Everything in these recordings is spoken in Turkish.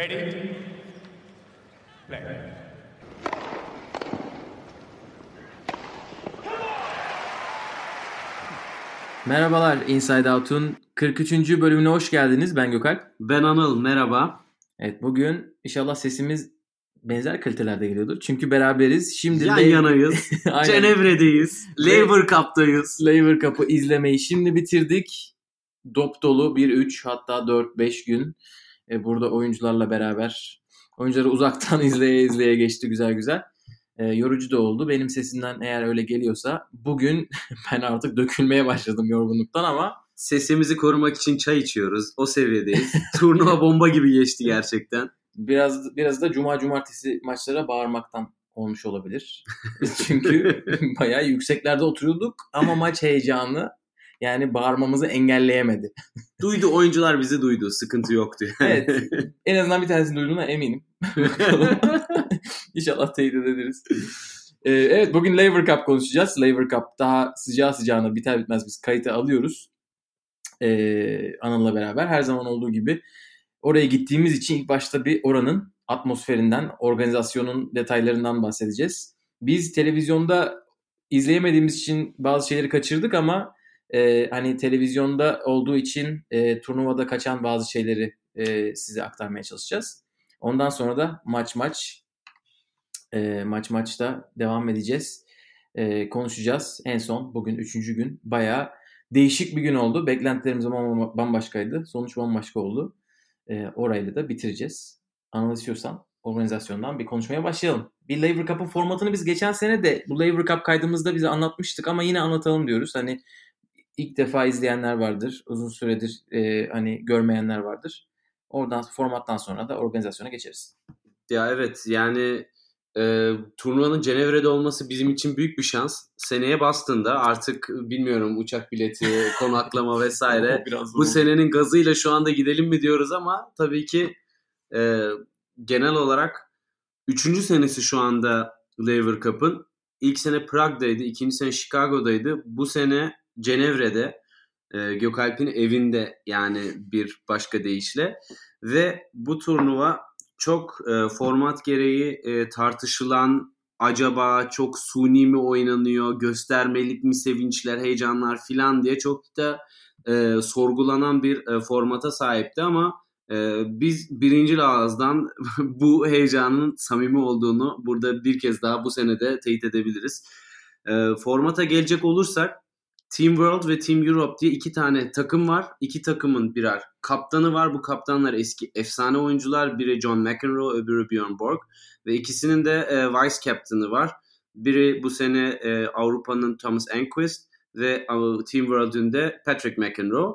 Ready? Play. Merhabalar Inside Out'un 43. bölümüne hoş geldiniz. Ben Gökalp. Ben Anıl, merhaba. Evet bugün inşallah sesimiz benzer kalitelerde geliyordur. Çünkü beraberiz. Şimdi Yan Lay- yanayız. Cenevre'deyiz. Labour Cup'tayız. Laver Cup'ı izlemeyi şimdi bitirdik. Dop dolu 1-3 hatta 4-5 gün e, burada oyuncularla beraber oyuncuları uzaktan izleye izleye geçti güzel güzel. E, yorucu da oldu. Benim sesimden eğer öyle geliyorsa bugün ben artık dökülmeye başladım yorgunluktan ama Sesimizi korumak için çay içiyoruz. O seviyedeyiz. Turnuva bomba gibi geçti gerçekten. biraz biraz da cuma cumartesi maçlara bağırmaktan olmuş olabilir. Çünkü bayağı yükseklerde oturuyorduk ama maç heyecanı yani bağırmamızı engelleyemedi. Duydu oyuncular bizi duydu. Sıkıntı yoktu. Yani. Evet. En azından bir tanesini duyduğuna eminim. İnşallah teyit ederiz. Ee, evet bugün Laver Cup konuşacağız. Laver Cup daha sıcağı sıcağına biter bitmez biz kayıta alıyoruz. Ee, Anıl'la beraber her zaman olduğu gibi oraya gittiğimiz için ilk başta bir oranın atmosferinden, organizasyonun detaylarından bahsedeceğiz. Biz televizyonda izleyemediğimiz için bazı şeyleri kaçırdık ama e, hani televizyonda olduğu için e, turnuvada kaçan bazı şeyleri e, size aktarmaya çalışacağız. Ondan sonra da maç maç e, maç maçta devam edeceğiz. E, konuşacağız. En son bugün üçüncü gün bayağı değişik bir gün oldu. Beklentilerimiz bam- bambaşkaydı. Sonuç bambaşka oldu. E, orayla da bitireceğiz. Anıl istiyorsan organizasyondan bir konuşmaya başlayalım. Bir Laver Cup'ın formatını biz geçen sene de bu Laver Cup kaydımızda bize anlatmıştık ama yine anlatalım diyoruz. Hani ilk defa izleyenler vardır. Uzun süredir e, hani görmeyenler vardır. Oradan formattan sonra da organizasyona geçeriz. ya evet yani e, turnuvanın Cenevre'de olması bizim için büyük bir şans. Seneye Boston'da artık bilmiyorum uçak bileti, konaklama vesaire. Bu senenin gazıyla şu anda gidelim mi diyoruz ama tabii ki e, genel olarak üçüncü senesi şu anda Laver Cup'ın. İlk sene Prag'daydı, ikinci sene Chicago'daydı. Bu sene Cenevre'de, e, Gökalp'in evinde yani bir başka deyişle. Ve bu turnuva çok e, format gereği e, tartışılan, acaba çok suni mi oynanıyor, göstermelik mi sevinçler, heyecanlar filan diye çok da e, sorgulanan bir e, formata sahipti ama e, biz birinci ağızdan bu heyecanın samimi olduğunu burada bir kez daha bu senede teyit edebiliriz. E, formata gelecek olursak Team World ve Team Europe diye iki tane takım var. İki takımın birer kaptanı var. Bu kaptanlar eski efsane oyuncular. Biri John McEnroe, öbürü Björn Borg. Ve ikisinin de e, vice captain'ı var. Biri bu sene e, Avrupa'nın Thomas Enquist ve e, Team World'ün de Patrick McEnroe.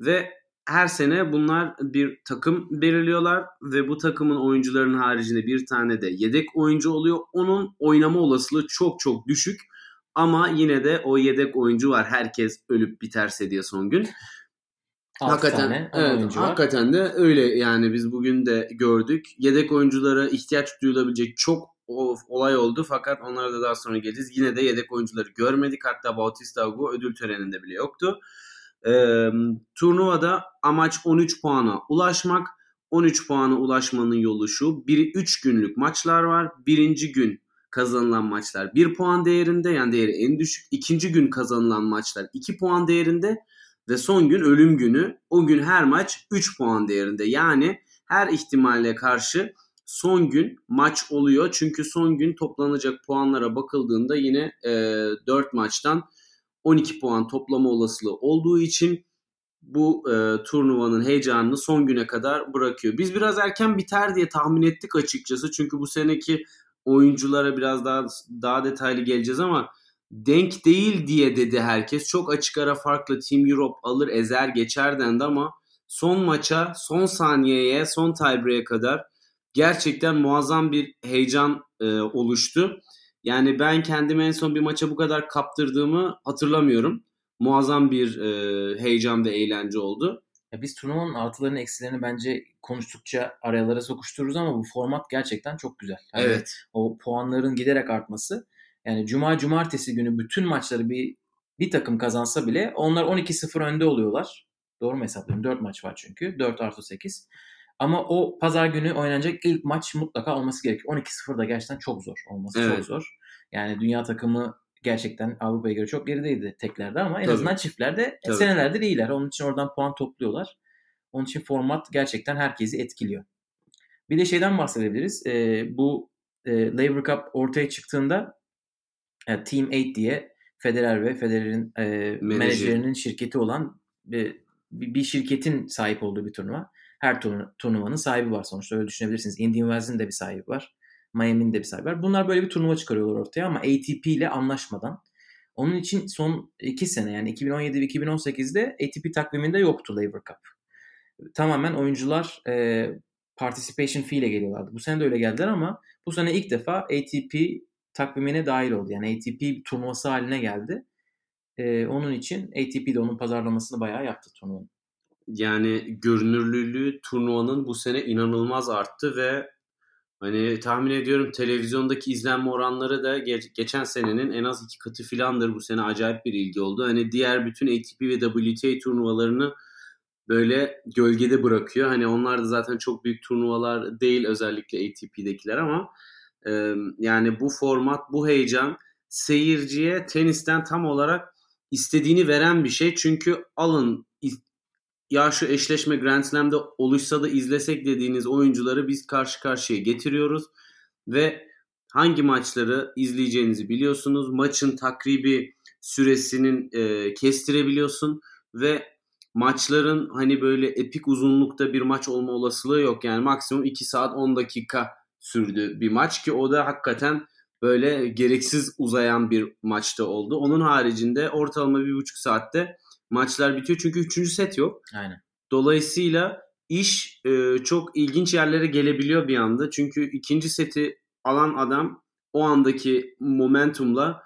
Ve her sene bunlar bir takım belirliyorlar ve bu takımın oyuncularının haricinde bir tane de yedek oyuncu oluyor. Onun oynama olasılığı çok çok düşük. Ama yine de o yedek oyuncu var. Herkes ölüp biterse diye son gün. Altı hakikaten tane evet, hakikaten de öyle yani biz bugün de gördük. Yedek oyunculara ihtiyaç duyulabilecek çok olay oldu fakat onlara da daha sonra geleceğiz. Yine de yedek oyuncuları görmedik. Hatta Bautista Hugo ödül töreninde bile yoktu. Ee, turnuvada amaç 13 puana ulaşmak. 13 puana ulaşmanın yolu şu. Biri 3 günlük maçlar var. Birinci gün kazanılan maçlar 1 puan değerinde yani değeri en düşük. İkinci gün kazanılan maçlar 2 puan değerinde ve son gün ölüm günü. O gün her maç 3 puan değerinde. Yani her ihtimalle karşı son gün maç oluyor. Çünkü son gün toplanacak puanlara bakıldığında yine e, 4 maçtan 12 puan toplama olasılığı olduğu için bu e, turnuvanın heyecanını son güne kadar bırakıyor. Biz biraz erken biter diye tahmin ettik açıkçası. Çünkü bu seneki oyunculara biraz daha daha detaylı geleceğiz ama denk değil diye dedi herkes. Çok açık ara farklı Team Europe alır ezer geçer dendi ama son maça, son saniyeye, son tiebreak'e kadar gerçekten muazzam bir heyecan e, oluştu. Yani ben kendimi en son bir maça bu kadar kaptırdığımı hatırlamıyorum. Muazzam bir e, heyecan ve eğlence oldu. Ya biz turnuvanın artılarını eksilerini bence konuştukça arayalara sokuştururuz ama bu format gerçekten çok güzel. Yani Evet. O puanların giderek artması. Yani cuma cumartesi günü bütün maçları bir bir takım kazansa bile onlar 12-0 önde oluyorlar. Doğru mu hesaplıyorum? 4 maç var çünkü. 4 artı 8. Ama o pazar günü oynanacak ilk maç mutlaka olması gerekiyor. 12-0 da gerçekten çok zor olması Evet. çok zor. Yani dünya takımı gerçekten Avrupa'ya göre çok gerideydi teklerde ama en Tabii. azından çiftlerde Tabii. senelerdir iyiler. Onun için oradan puan topluyorlar. Onun için format gerçekten herkesi etkiliyor. Bir de şeyden bahsedebiliriz. Ee, bu e, Laver Cup ortaya çıktığında e, Team 8 diye Federer ve Federer'in e, menajerinin şirketi olan bir, bir şirketin sahip olduğu bir turnuva. Her turnu- turnuvanın sahibi var sonuçta öyle düşünebilirsiniz. Indian Wells'in de bir sahibi var. Miami'nin de bir sahibi var. Bunlar böyle bir turnuva çıkarıyorlar ortaya ama ATP ile anlaşmadan. Onun için son iki sene yani 2017 ve 2018'de ATP takviminde yoktu Laver Cup. Tamamen oyuncular e, participation fee ile geliyorlardı. Bu sene de öyle geldiler ama bu sene ilk defa ATP takvimine dahil oldu. Yani ATP turnuvası haline geldi. E, onun için ATP de onun pazarlamasını bayağı yaptı turnuvanın. Yani görünürlülüğü turnuvanın bu sene inanılmaz arttı ve hani tahmin ediyorum televizyondaki izlenme oranları da ge- geçen senenin en az iki katı filandır. Bu sene acayip bir ilgi oldu. Hani diğer bütün ATP ve WTA turnuvalarını böyle gölgede bırakıyor. Hani onlar da zaten çok büyük turnuvalar değil özellikle ATP'dekiler ama e, yani bu format, bu heyecan seyirciye tenisten tam olarak istediğini veren bir şey. Çünkü alın ya şu eşleşme Grand Slam'de oluşsa da izlesek dediğiniz oyuncuları biz karşı karşıya getiriyoruz ve hangi maçları izleyeceğinizi biliyorsunuz. Maçın takribi süresinin e, kestirebiliyorsun ve maçların hani böyle epik uzunlukta bir maç olma olasılığı yok. Yani maksimum 2 saat 10 dakika sürdü bir maç ki o da hakikaten böyle gereksiz uzayan bir maçta oldu. Onun haricinde ortalama bir buçuk saatte maçlar bitiyor çünkü üçüncü set yok. Aynen. Dolayısıyla iş e, çok ilginç yerlere gelebiliyor bir anda. Çünkü ikinci seti alan adam o andaki momentumla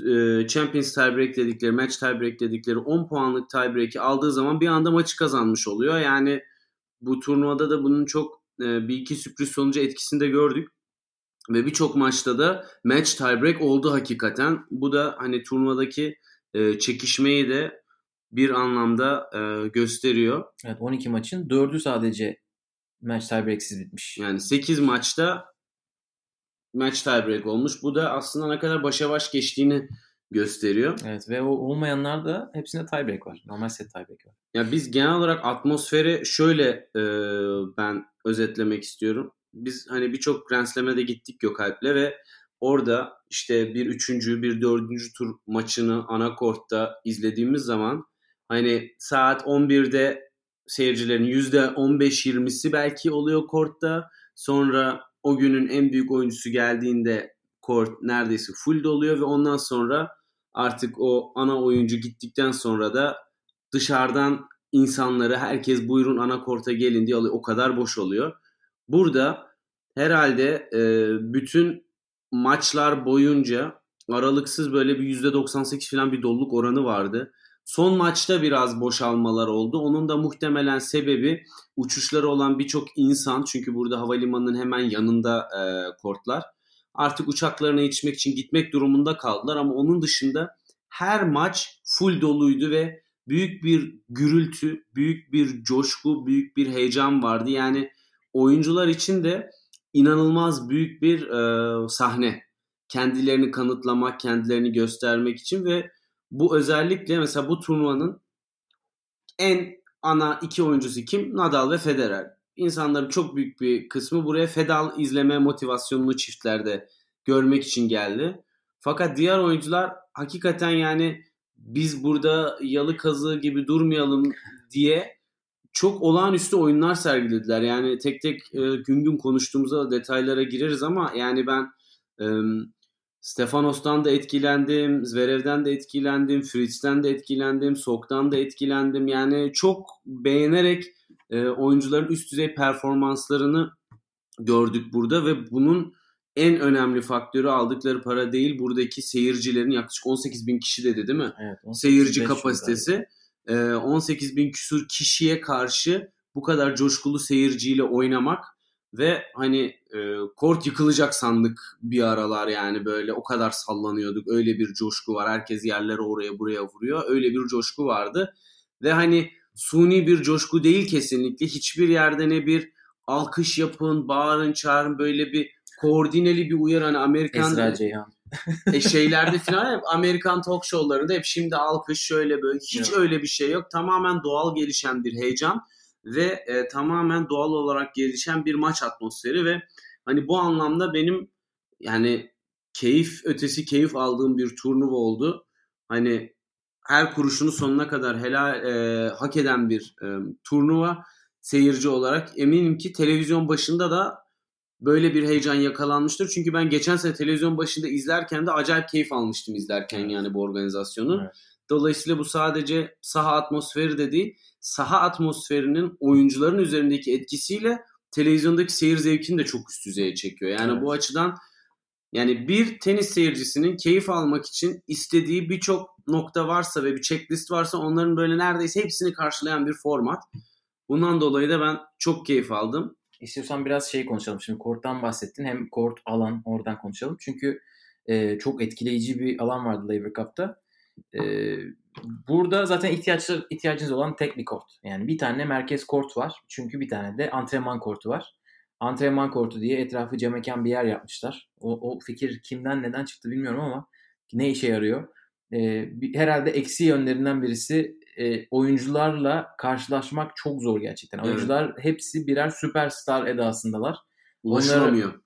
e, Champions tiebreak dedikleri, match tiebreak dedikleri 10 puanlık tiebreak'i aldığı zaman bir anda maçı kazanmış oluyor. Yani bu turnuvada da bunun çok e, bir iki sürpriz sonucu etkisini de gördük. Ve birçok maçta da match tiebreak oldu hakikaten. Bu da hani turnuvadaki e, çekişmeyi de bir anlamda e, gösteriyor. Evet 12 maçın 4'ü sadece match tiebreaksiz bitmiş. Yani 8 maçta match tiebreak olmuş. Bu da aslında ne kadar başa baş geçtiğini gösteriyor. Evet ve o olmayanlar da hepsinde tiebreak var. Normal set tiebreak var. Ya biz genel olarak atmosferi şöyle e, ben özetlemek istiyorum. Biz hani birçok Grand Slam'e de gittik Gökalp'le ve orada işte bir üçüncü, bir dördüncü tur maçını ana kortta izlediğimiz zaman hani saat 11'de seyircilerin %15-20'si belki oluyor kortta. Sonra o günün en büyük oyuncusu geldiğinde kort neredeyse full doluyor ve ondan sonra artık o ana oyuncu gittikten sonra da dışarıdan insanları herkes buyurun ana korta gelin diye alıyor. O kadar boş oluyor. Burada herhalde e, bütün maçlar boyunca aralıksız böyle bir %98 falan bir doluluk oranı vardı. Son maçta biraz boşalmalar oldu. Onun da muhtemelen sebebi uçuşları olan birçok insan çünkü burada havalimanının hemen yanında e, kortlar. Artık uçaklarına yetişmek için gitmek durumunda kaldılar ama onun dışında her maç full doluydu ve büyük bir gürültü, büyük bir coşku, büyük bir heyecan vardı. Yani oyuncular için de inanılmaz büyük bir e, sahne. Kendilerini kanıtlamak, kendilerini göstermek için ve bu özellikle mesela bu turnuvanın en ana iki oyuncusu kim? Nadal ve Federer. İnsanların çok büyük bir kısmı buraya Fedal izleme motivasyonunu çiftlerde görmek için geldi. Fakat diğer oyuncular hakikaten yani biz burada yalı kazığı gibi durmayalım diye çok olağanüstü oyunlar sergilediler. Yani tek tek e, gün gün konuştuğumuzda detaylara gireriz ama yani ben e, Stefanos'tan da etkilendim, Zverev'den de etkilendim, Fritz'ten de etkilendim, Sok'tan da etkilendim. Yani çok beğenerek e, oyuncuların üst düzey performanslarını gördük burada ve bunun en önemli faktörü aldıkları para değil buradaki seyircilerin yaklaşık 18 bin kişi dedi değil mi? Evet, 18 Seyirci 500 kapasitesi. E, 18 bin küsur kişiye karşı bu kadar coşkulu seyirciyle oynamak ve hani e, kort yıkılacak sandık bir aralar yani böyle o kadar sallanıyorduk. Öyle bir coşku var. Herkes yerlere oraya buraya vuruyor. Öyle bir coşku vardı. Ve hani suni bir coşku değil kesinlikle. Hiçbir yerde ne bir alkış yapın, bağırın, çağırın böyle bir koordineli bir uyarı hani Amerikan Esra Ceyhan. e, şeylerde falan hep Amerikan talk show'larında hep şimdi alkış şöyle böyle hiç Evet. öyle bir şey yok. Tamamen doğal gelişen bir heyecan ve e, tamamen doğal olarak gelişen bir maç atmosferi ve hani bu anlamda benim yani keyif ötesi keyif aldığım bir turnuva oldu. Hani her kuruşunu sonuna kadar helal e, hak eden bir e, turnuva seyirci olarak eminim ki televizyon başında da böyle bir heyecan yakalanmıştır. Çünkü ben geçen sene televizyon başında izlerken de acayip keyif almıştım izlerken yani bu organizasyonu. Evet. Dolayısıyla bu sadece saha atmosferi de değil, saha atmosferinin oyuncuların üzerindeki etkisiyle televizyondaki seyir zevkini de çok üst düzeye çekiyor. Yani Evet. bu açıdan yani bir tenis seyircisinin keyif almak için istediği birçok nokta varsa ve bir checklist varsa onların böyle neredeyse hepsini karşılayan bir format. Bundan dolayı da ben çok keyif aldım. İstiyorsan biraz şey konuşalım. Şimdi korttan bahsettin. Hem kort alan oradan konuşalım. Çünkü e, çok etkileyici bir alan vardı Laver Cup'ta. E, burada zaten ihtiyaçlar, ihtiyacınız olan tek bir kort. Yani bir tane merkez kort var. Çünkü bir tane de antrenman kortu var. Antrenman kortu diye etrafı camekan bir yer yapmışlar. O, o fikir kimden neden çıktı bilmiyorum ama ne işe yarıyor? E, herhalde eksi yönlerinden birisi e, oyuncularla karşılaşmak çok zor gerçekten. Evet. Oyuncular hepsi birer süperstar edasındalar. Ulaşılamıyor.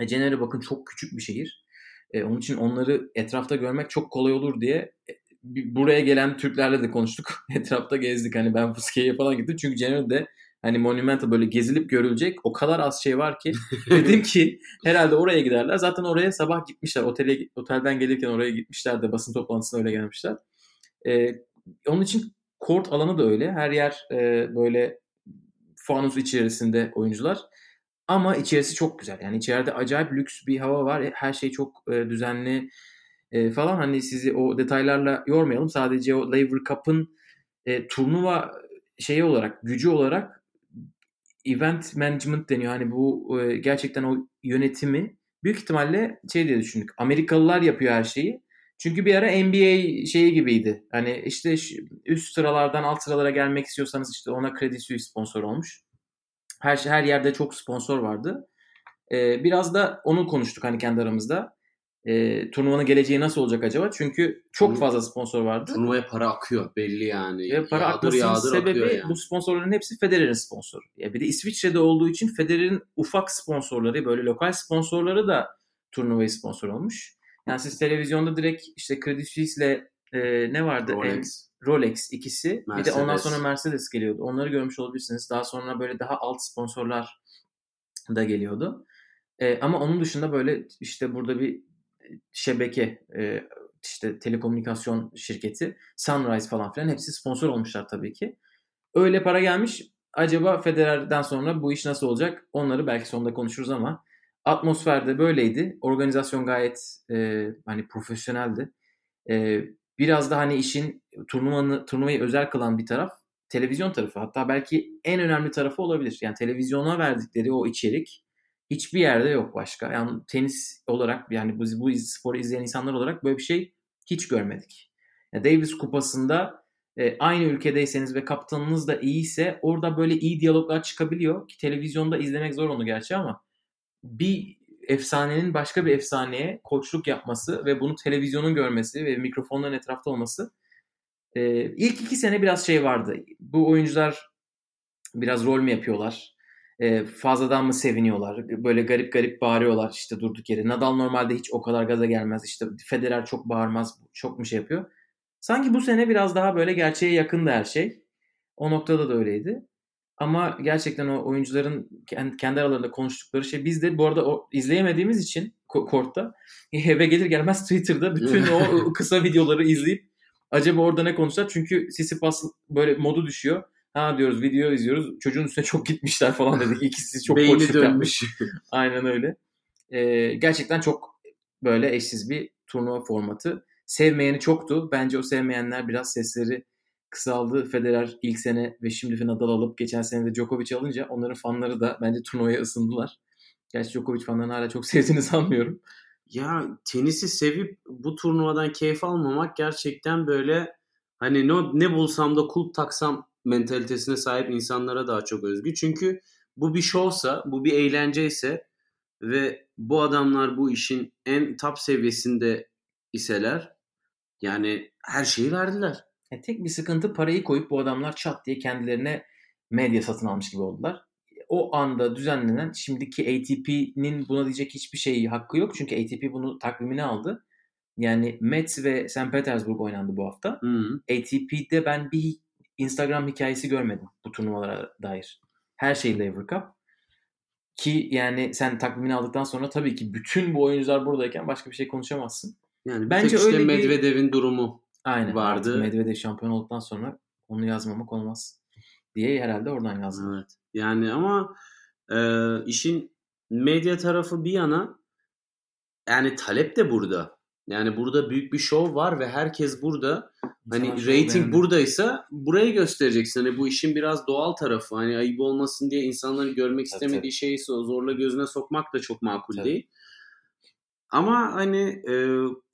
E, Cenere bakın çok küçük bir şehir. E, onun için onları etrafta görmek çok kolay olur diye e, buraya gelen Türklerle de konuştuk. Etrafta gezdik. Hani ben Fıskiye'ye falan gittim. Çünkü Cenere'de hani Monumental böyle gezilip görülecek o kadar az şey var ki dedim ki herhalde oraya giderler. Zaten oraya sabah gitmişler. Otele otelden gelirken oraya gitmişler de basın toplantısına öyle gelmişler. E, onun için kort alanı da öyle. Her yer e, böyle fanus içerisinde oyuncular. Ama içerisi çok güzel. Yani içeride acayip lüks bir hava var. Her şey çok e, düzenli e, falan. Hani sizi o detaylarla yormayalım. Sadece o Laver Cup'ın e, turnuva şeyi olarak, gücü olarak event management deniyor. Hani bu e, gerçekten o yönetimi büyük ihtimalle şey diye düşündük. Amerikalılar yapıyor her şeyi. Çünkü bir ara NBA şeyi gibiydi. Hani işte üst sıralardan alt sıralara gelmek istiyorsanız işte ona Credit Suisse sponsor olmuş. Her şey her yerde çok sponsor vardı. Ee, biraz da onu konuştuk hani kendi aramızda. Ee, turnuvanın geleceği nasıl olacak acaba? Çünkü çok Turnu- fazla sponsor vardı. Turnuvaya para akıyor belli yani. Ve para yağdır yağdır sebebi akıyor yani. bu sponsorların hepsi Federer'in sponsoru. Ya bir de İsviçre'de olduğu için Federer'in ufak sponsorları, böyle lokal sponsorları da turnuvayı sponsor olmuş. Yani siz televizyonda direkt işte Credit Suisse'le e, ne vardı? Rolex. Rolex ikisi. Bir de ondan Mercedes. sonra Mercedes geliyordu. Onları görmüş olabilirsiniz. Daha sonra böyle daha alt sponsorlar da geliyordu. E, ama onun dışında böyle işte burada bir şebeke e, işte telekomünikasyon şirketi Sunrise falan filan hepsi sponsor olmuşlar tabii ki. Öyle para gelmiş. Acaba Federer'den sonra bu iş nasıl olacak? Onları belki sonunda konuşuruz ama atmosferde böyleydi. Organizasyon gayet e, hani profesyoneldi. E, biraz da hani işin turnuvanı, turnuvayı özel kılan bir taraf televizyon tarafı. Hatta belki en önemli tarafı olabilir. Yani televizyona verdikleri o içerik hiçbir yerde yok başka. Yani tenis olarak yani bu, bu sporu izleyen insanlar olarak böyle bir şey hiç görmedik. Yani Davis kupasında e, aynı ülkedeyseniz ve kaptanınız da iyiyse orada böyle iyi diyaloglar çıkabiliyor ki televizyonda izlemek zor onu gerçi ama bir efsanenin başka bir efsaneye koçluk yapması ve bunu televizyonun görmesi ve mikrofonların etrafta olması e, ilk iki sene biraz şey vardı. Bu oyuncular biraz rol mü yapıyorlar? E, fazladan mı seviniyorlar? Böyle garip garip bağırıyorlar işte durduk yere. Nadal normalde hiç o kadar gaza gelmez. İşte Federer çok bağırmaz. Çok mu şey yapıyor? Sanki bu sene biraz daha böyle gerçeğe yakındı her şey. O noktada da öyleydi. Ama gerçekten o oyuncuların kendi aralarında konuştukları şey biz de bu arada o izleyemediğimiz için kortta eve gelir gelmez Twitter'da bütün o kısa videoları izleyip acaba orada ne konuşacak? Çünkü Tsitsipas böyle modu düşüyor. Ha diyoruz video izliyoruz. Çocuğun üstüne çok gitmişler falan dedik. İkisi çok Beyni dönmüş. Aynen öyle. Ee, gerçekten çok böyle eşsiz bir turnuva formatı. Sevmeyeni çoktu. Bence o sevmeyenler biraz sesleri kısaldı. Federer ilk sene ve şimdi Nadal alıp geçen sene de Djokovic alınca onların fanları da bence turnuvaya ısındılar. Gerçi Djokovic fanlarını hala çok sevdiğini sanmıyorum. Ya tenisi sevip bu turnuvadan keyif almamak gerçekten böyle hani ne, ne bulsam da kulp taksam mentalitesine sahip insanlara daha çok özgü. Çünkü bu bir şovsa, bu bir eğlenceyse ve bu adamlar bu işin en top seviyesinde iseler yani her şeyi verdiler. E, tek bir sıkıntı parayı koyup bu adamlar çat diye kendilerine medya satın almış gibi oldular. O anda düzenlenen şimdiki ATP'nin buna diyecek hiçbir şeyi hakkı yok. Çünkü ATP bunu takvimine aldı. Yani Mets ve St. Petersburg oynandı bu hafta. Hı. ATP'de ben bir Instagram hikayesi görmedim bu turnuvalara dair. Her şey Lever Cup. Ki yani sen takvimini aldıktan sonra tabii ki bütün bu oyuncular buradayken başka bir şey konuşamazsın. Yani bir Bence işte öyle bir- Medvedev'in durumu. Aynen. Vardı. Medvedev şampiyon olduktan sonra onu yazmamak olmaz diye herhalde oradan yazdım. Evet. Yani ama e, işin medya tarafı bir yana yani talep de burada. Yani burada büyük bir şov var ve herkes burada. Hani İnsanlar rating beğendi. buradaysa burayı göstereceksin. Hani bu işin biraz doğal tarafı. Hani ayıp olmasın diye insanların görmek Tabii, istemediği şeyi zorla gözüne sokmak da çok makul Tabii. değil. Ama hani e,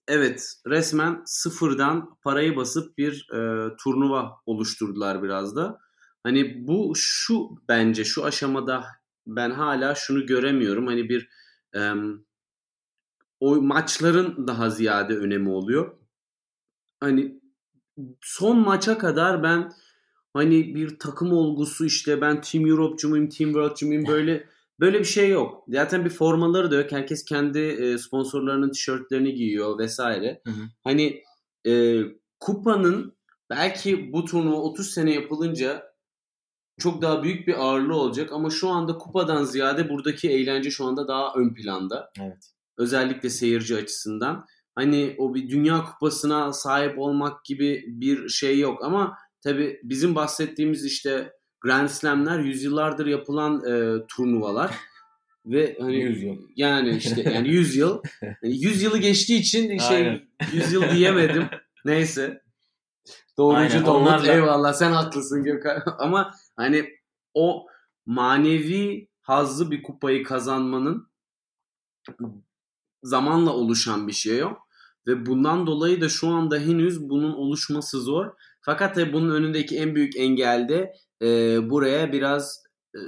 evet resmen sıfırdan parayı basıp bir e, turnuva oluşturdular biraz da. Hani bu şu bence şu aşamada ben hala şunu göremiyorum. Hani bir em, o maçların daha ziyade önemi oluyor. Hani son maça kadar ben hani bir takım olgusu işte ben Team Europe'cu muyum, Team World'cu muyum böyle böyle bir şey yok. Zaten bir formaları da yok. Herkes kendi e, sponsorlarının tişörtlerini giyiyor vesaire. Hı hı. Hani e, kupanın belki bu turnuva 30 sene yapılınca çok daha büyük bir ağırlığı olacak ama şu anda kupadan ziyade buradaki eğlence şu anda daha ön planda. Evet. Özellikle seyirci açısından. Hani o bir dünya kupasına sahip olmak gibi bir şey yok ama tabi bizim bahsettiğimiz işte Grand Slam'ler yüzyıllardır yapılan e, turnuvalar ve hani 100 yıl. yani işte yani 100 yıl. Yani 100 yılı geçtiği için şey Aynen. 100 yıl diyemedim. Neyse. Doğrucu Aynen, Davut onlarla- eyvallah sen haklısın Gökhan. Ama hani o manevi hazzı bir kupayı kazanmanın zamanla oluşan bir şey yok. Ve bundan dolayı da şu anda henüz bunun oluşması zor. Fakat tabii bunun önündeki en büyük engel de e, buraya biraz e,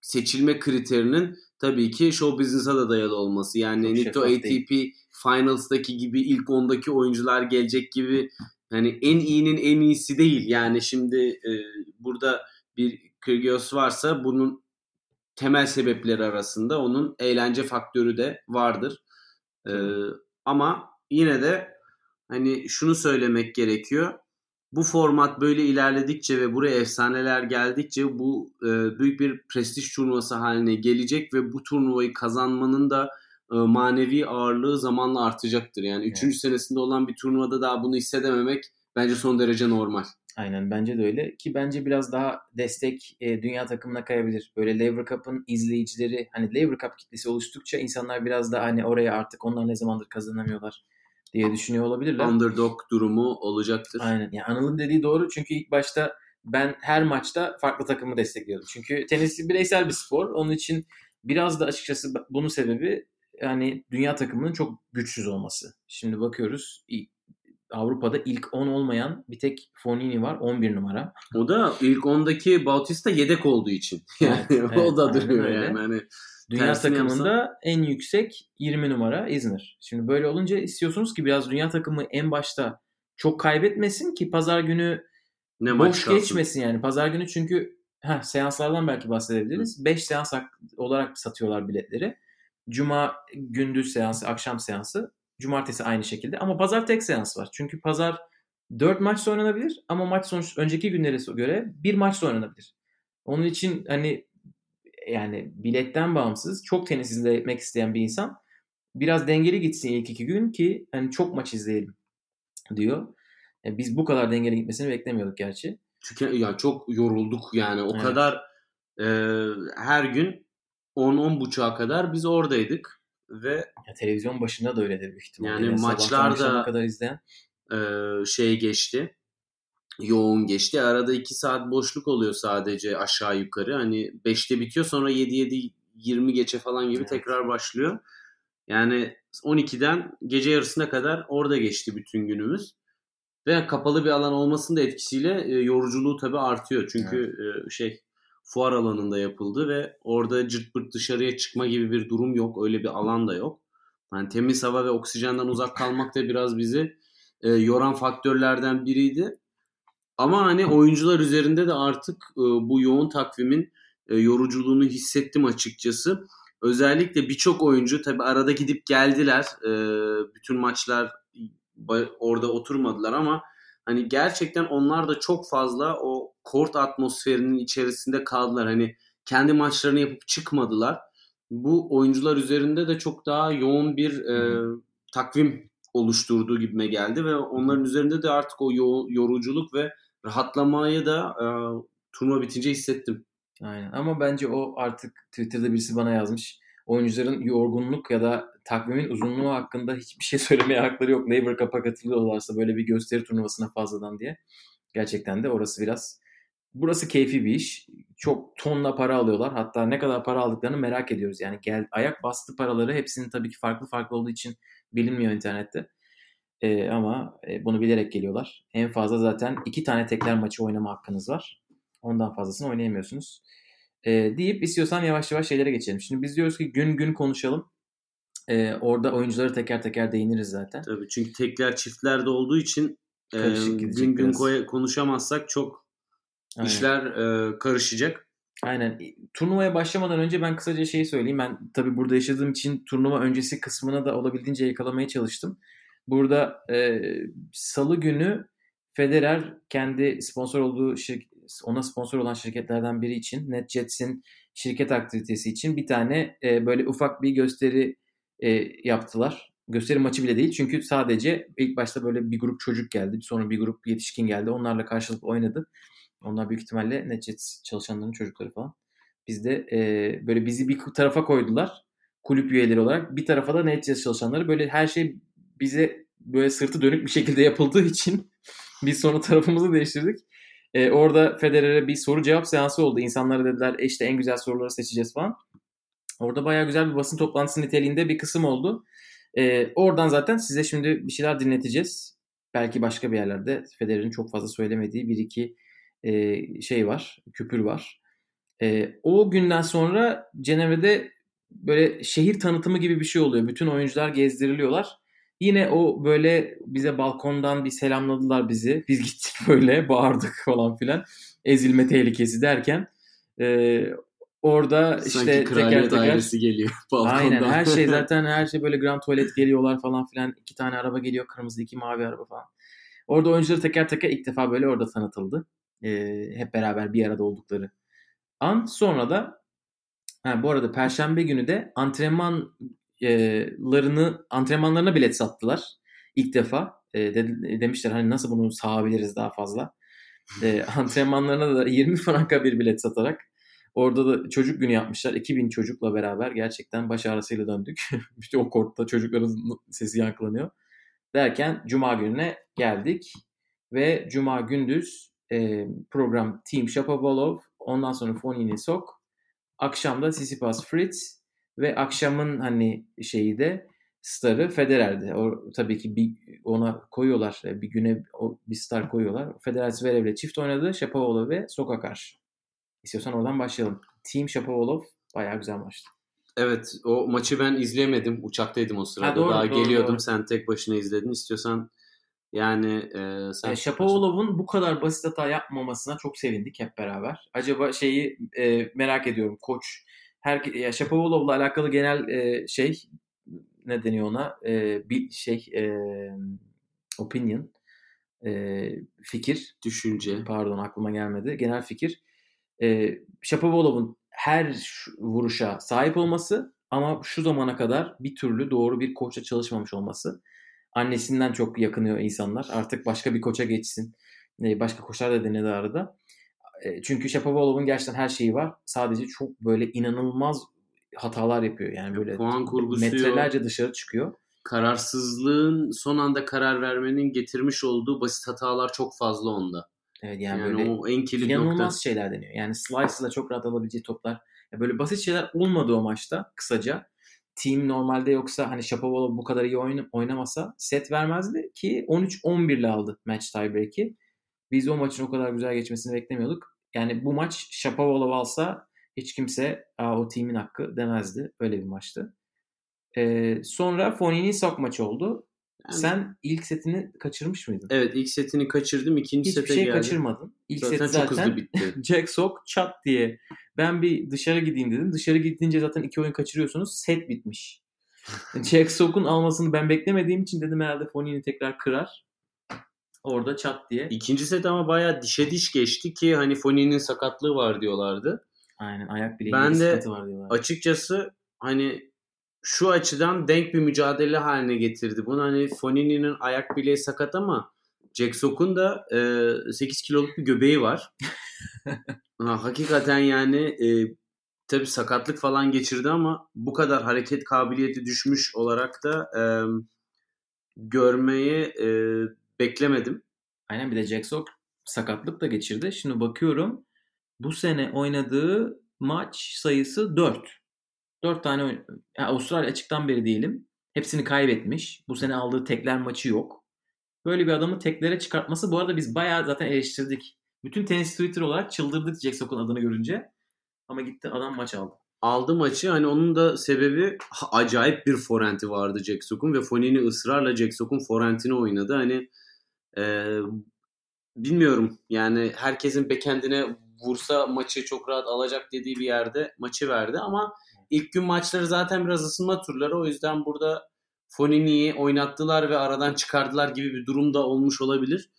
seçilme kriterinin tabii ki show business'a da dayalı olması. Yani Çok Nitto değil. ATP Finals'daki gibi ilk 10'daki oyuncular gelecek gibi hani en iyinin en iyisi değil. Yani şimdi e, burada bir Kyrgios varsa bunun temel sebepleri arasında onun eğlence faktörü de vardır. E, ama yine de hani şunu söylemek gerekiyor. Bu format böyle ilerledikçe ve buraya efsaneler geldikçe bu e, büyük bir prestij turnuvası haline gelecek ve bu turnuvayı kazanmanın da e, manevi ağırlığı zamanla artacaktır. Yani 3. Evet. senesinde olan bir turnuvada daha bunu hissedememek bence son derece normal. Aynen bence de öyle ki bence biraz daha destek e, dünya takımına kayabilir. Böyle Lever Cup'ın izleyicileri hani Lever Cup kitlesi oluştukça insanlar biraz daha hani oraya artık onlar ne zamandır kazanamıyorlar diye düşünüyor olabilirler. Underdog durumu olacaktır. Aynen. Yani Anıl'ın dediği doğru çünkü ilk başta ben her maçta farklı takımı destekliyordum. Çünkü tenis bireysel bir spor. Onun için biraz da açıkçası bunun sebebi yani dünya takımının çok güçsüz olması. Şimdi bakıyoruz Avrupa'da ilk 10 olmayan bir tek Fonini var 11 numara. O da ilk 10'daki Bautista yedek olduğu için. Yani Evet, o evet, da duruyor öyle. yani. Hani Dünya takımında en yüksek 20 numara Isner. Şimdi böyle olunca istiyorsunuz ki biraz dünya takımı en başta çok kaybetmesin ki pazar günü ne boş kalsın. geçmesin yani. Pazar günü çünkü heh, seanslardan belki bahsedebiliriz. 5 seans olarak satıyorlar biletleri. Cuma gündüz seansı, akşam seansı. Cumartesi aynı şekilde. Ama pazar tek seans var. Çünkü pazar 4 maç oynanabilir ama maç sonuç önceki günlere göre bir maç oynanabilir. Onun için hani yani biletten bağımsız çok tenis izlemek isteyen bir insan biraz dengeli gitsin ilk iki gün ki hani çok maç izleyelim diyor. E, Biz bu kadar dengeli gitmesini beklemiyorduk gerçi. Çünkü ya çok yorulduk yani. O Evet. kadar e, her gün 10 buçuğa kadar biz oradaydık ve Ya, televizyon başında da öyledir büyük ihtimalle. Yani sabahtan maçlarda- kadar izleyen. e, şey geçti. Yoğun geçti. Arada 2 saat boşluk oluyor sadece aşağı yukarı. Hani 5'te bitiyor sonra 7 7 20 geçe falan gibi Evet. tekrar başlıyor. Yani 12'den gece yarısına kadar orada geçti bütün günümüz. Ve kapalı bir alan olmasının da etkisiyle e, yoruculuğu tabii artıyor. Çünkü e, şey fuar alanında yapıldı ve orada cırt pırt dışarıya çıkma gibi bir durum yok. Öyle bir alan da yok. Yani temiz hava ve oksijenden uzak kalmak da biraz bizi e, yoran faktörlerden biriydi. Ama hani oyuncular üzerinde de artık e, bu yoğun takvimin e, yoruculuğunu hissettim açıkçası. Özellikle birçok oyuncu tabi arada gidip geldiler. E, bütün maçlar orada oturmadılar ama hani gerçekten onlar da çok fazla o kort atmosferinin içerisinde kaldılar. Hani kendi maçlarını yapıp çıkmadılar. Bu oyuncular üzerinde de çok daha yoğun bir e, takvim oluşturduğu gibime geldi ve onların üzerinde de artık o yo- yoruculuk ve rahatlamayı da e, turnuva bitince hissettim. Aynen ama bence o artık Twitter'da birisi bana yazmış. Oyuncuların yorgunluk ya da takvimin uzunluğu hakkında hiçbir şey söylemeye hakları yok. Labour Cup'a katılıyorlarsa böyle bir gösteri turnuvasına fazladan diye. Gerçekten de orası biraz burası keyfi bir iş. Çok tonla para alıyorlar. Hatta ne kadar para aldıklarını merak ediyoruz. Yani gel ayak bastı paraları hepsinin tabii ki farklı farklı olduğu için bilinmiyor internette. Ee, ama e, bunu bilerek geliyorlar. En fazla zaten iki tane tekler maçı oynama hakkınız var. Ondan fazlasını oynayamıyorsunuz. Ee, deyip istiyorsan yavaş yavaş şeylere geçelim. Şimdi biz diyoruz ki gün gün konuşalım. Ee, orada oyuncuları teker teker değiniriz zaten. Tabii çünkü tekler çiftlerde olduğu için e, gün gün biraz. konuşamazsak çok Aynen. işler e, karışacak. Aynen. Turnuvaya başlamadan önce ben kısaca şey söyleyeyim. Ben tabii burada yaşadığım için turnuva öncesi kısmına da olabildiğince yakalamaya çalıştım. Burada e, salı günü Federer kendi sponsor olduğu şirket, ona sponsor olan şirketlerden biri için NetJets'in şirket aktivitesi için bir tane e, böyle ufak bir gösteri e, yaptılar. Gösteri maçı bile değil çünkü sadece ilk başta böyle bir grup çocuk geldi. Sonra bir grup yetişkin geldi. Onlarla karşılıklı oynadı. Onlar büyük ihtimalle NetJets çalışanların çocukları falan. Biz de e, böyle bizi bir tarafa koydular. Kulüp üyeleri olarak. Bir tarafa da NetJets çalışanları. Böyle her şey bize böyle sırtı dönük bir şekilde yapıldığı için biz sonra tarafımızı değiştirdik. Ee, orada Federer'e bir soru cevap seansı oldu. İnsanlara dediler e işte en güzel soruları seçeceğiz falan. Orada bayağı güzel bir basın toplantısı niteliğinde bir kısım oldu. Ee, oradan zaten size şimdi bir şeyler dinleteceğiz. Belki başka bir yerlerde Federer'in çok fazla söylemediği bir iki e, şey var, küpür var. E, o günden sonra Cenevre'de böyle şehir tanıtımı gibi bir şey oluyor. Bütün oyuncular gezdiriliyorlar. Yine o böyle bize balkondan bir selamladılar bizi. Biz gittik böyle bağırdık falan filan. Ezilme tehlikesi derken. E, orada Sanki işte teker teker. geliyor balkondan. Aynen her şey zaten her şey böyle grand tuvalet geliyorlar falan filan. İki tane araba geliyor kırmızı iki mavi araba falan. Orada oyuncuları teker teker ilk defa böyle orada tanıtıldı. E, hep beraber bir arada oldukları an. Sonra da ha, bu arada Perşembe günü de antrenmanlarını antrenmanlarına bilet sattılar. ilk defa. E, de, demişler hani nasıl bunu sağabiliriz daha fazla. E, antrenmanlarına da 20 franka bir bilet satarak Orada da çocuk günü yapmışlar. 2000 çocukla beraber gerçekten baş ağrısıyla döndük. Bütün o kortta çocukların sesi yankılanıyor. Derken Cuma gününe geldik. Ve Cuma gündüz e, program Team Shapovalov, ondan sonra Fonini Sok, akşamda Sissipas Fritz ve akşamın hani şeyi de starı Federer'di. O, tabii ki bir ona koyuyorlar. E, bir güne o, bir star koyuyorlar. Federer Zverev'le çift oynadı. Shapovalov ve Sok'a karşı. İstiyorsan oradan başlayalım. Team Shapovalov bayağı güzel maçtı. Evet o maçı ben izleyemedim. Uçaktaydım o sırada. Ha, doğru, Daha doğru, geliyordum. Doğru. Sen tek başına izledin. İstiyorsan yani e, sen... E, Shapovalov'un bu kadar basit hata yapmamasına çok sevindik hep beraber. Acaba şeyi e, merak ediyorum koç. Her, ya Shapovalov'la alakalı genel e, şey ne deniyor ona? E, bir şey e, opinion e, fikir. Düşünce. Pardon aklıma gelmedi. Genel fikir. E, Shapovalov'un her vuruşa sahip olması ama şu zamana kadar bir türlü doğru bir koçla çalışmamış olması annesinden çok yakınıyor insanlar. Artık başka bir koça geçsin. E, başka koçlar da denedi arada. E, çünkü Shapovalov'un gerçekten her şeyi var. Sadece çok böyle inanılmaz hatalar yapıyor. Yani böyle Puan kurgusu metrelerce dışarı çıkıyor. Kararsızlığın son anda karar vermenin getirmiş olduğu basit hatalar çok fazla onda. Evet yani, yani böyle o en kilit inanılmaz nokta. şeyler deniyor. Yani slice'la çok rahat alabileceği toplar. Yani böyle basit şeyler olmadı o maçta kısaca. team normalde yoksa hani Shapovalov bu kadar iyi oyn- oynamasa set vermezdi ki 13-11 ile aldı match tiebreak'i. Biz o maçın o kadar güzel geçmesini beklemiyorduk. Yani bu maç Shapovalov alsa hiç kimse Aa, o team'in hakkı demezdi. Öyle bir maçtı. Ee, sonra Fonini sok maçı oldu. Yani- Sen ilk setini kaçırmış mıydın? Evet ilk setini kaçırdım. ikinci Hiçbir sete şey geldim. kaçırmadın. İlk Zaten set çok zaten hızlı bitti. Jack Sock çat diye. Ben bir dışarı gideyim dedim. Dışarı gidince zaten iki oyun kaçırıyorsunuz. Set bitmiş. Jack Sock'un almasını ben beklemediğim için dedim herhalde Fonini tekrar kırar. Orada çat diye. İkinci set ama bayağı dişe diş geçti ki hani Fonini'nin sakatlığı var diyorlardı. Aynen ayak bileğinde Ben de var diyorlar. Açıkçası hani şu açıdan denk bir mücadele haline getirdi. Bunu hani Fonini'nin ayak bileği sakat ama Jack Sock'un da e, 8 kiloluk bir göbeği var. ha, hakikaten yani e, tabii sakatlık falan geçirdi ama bu kadar hareket kabiliyeti düşmüş olarak da e, görmeyi e, beklemedim. Aynen bir de Jack Sock sakatlık da geçirdi. Şimdi bakıyorum bu sene oynadığı maç sayısı 4. 4 tane yani Avustralya açıktan beri diyelim. Hepsini kaybetmiş. Bu sene aldığı tekler maçı yok. Böyle bir adamı teklere çıkartması bu arada biz bayağı zaten eleştirdik. Bütün tenis Twitter olarak çıldırdık Jack Sock'un adını görünce. Ama gitti adam maç aldı. aldı maçı. Hani onun da sebebi acayip bir forenti vardı Jack Sock'un ve Fonini ısrarla Jack Sock'un forentini oynadı. Hani e, bilmiyorum yani herkesin bekendine vursa maçı çok rahat alacak dediği bir yerde maçı verdi ama ilk gün maçları zaten biraz ısınma turları o yüzden burada Fonini'yi oynattılar ve aradan çıkardılar gibi bir durum da olmuş olabilir.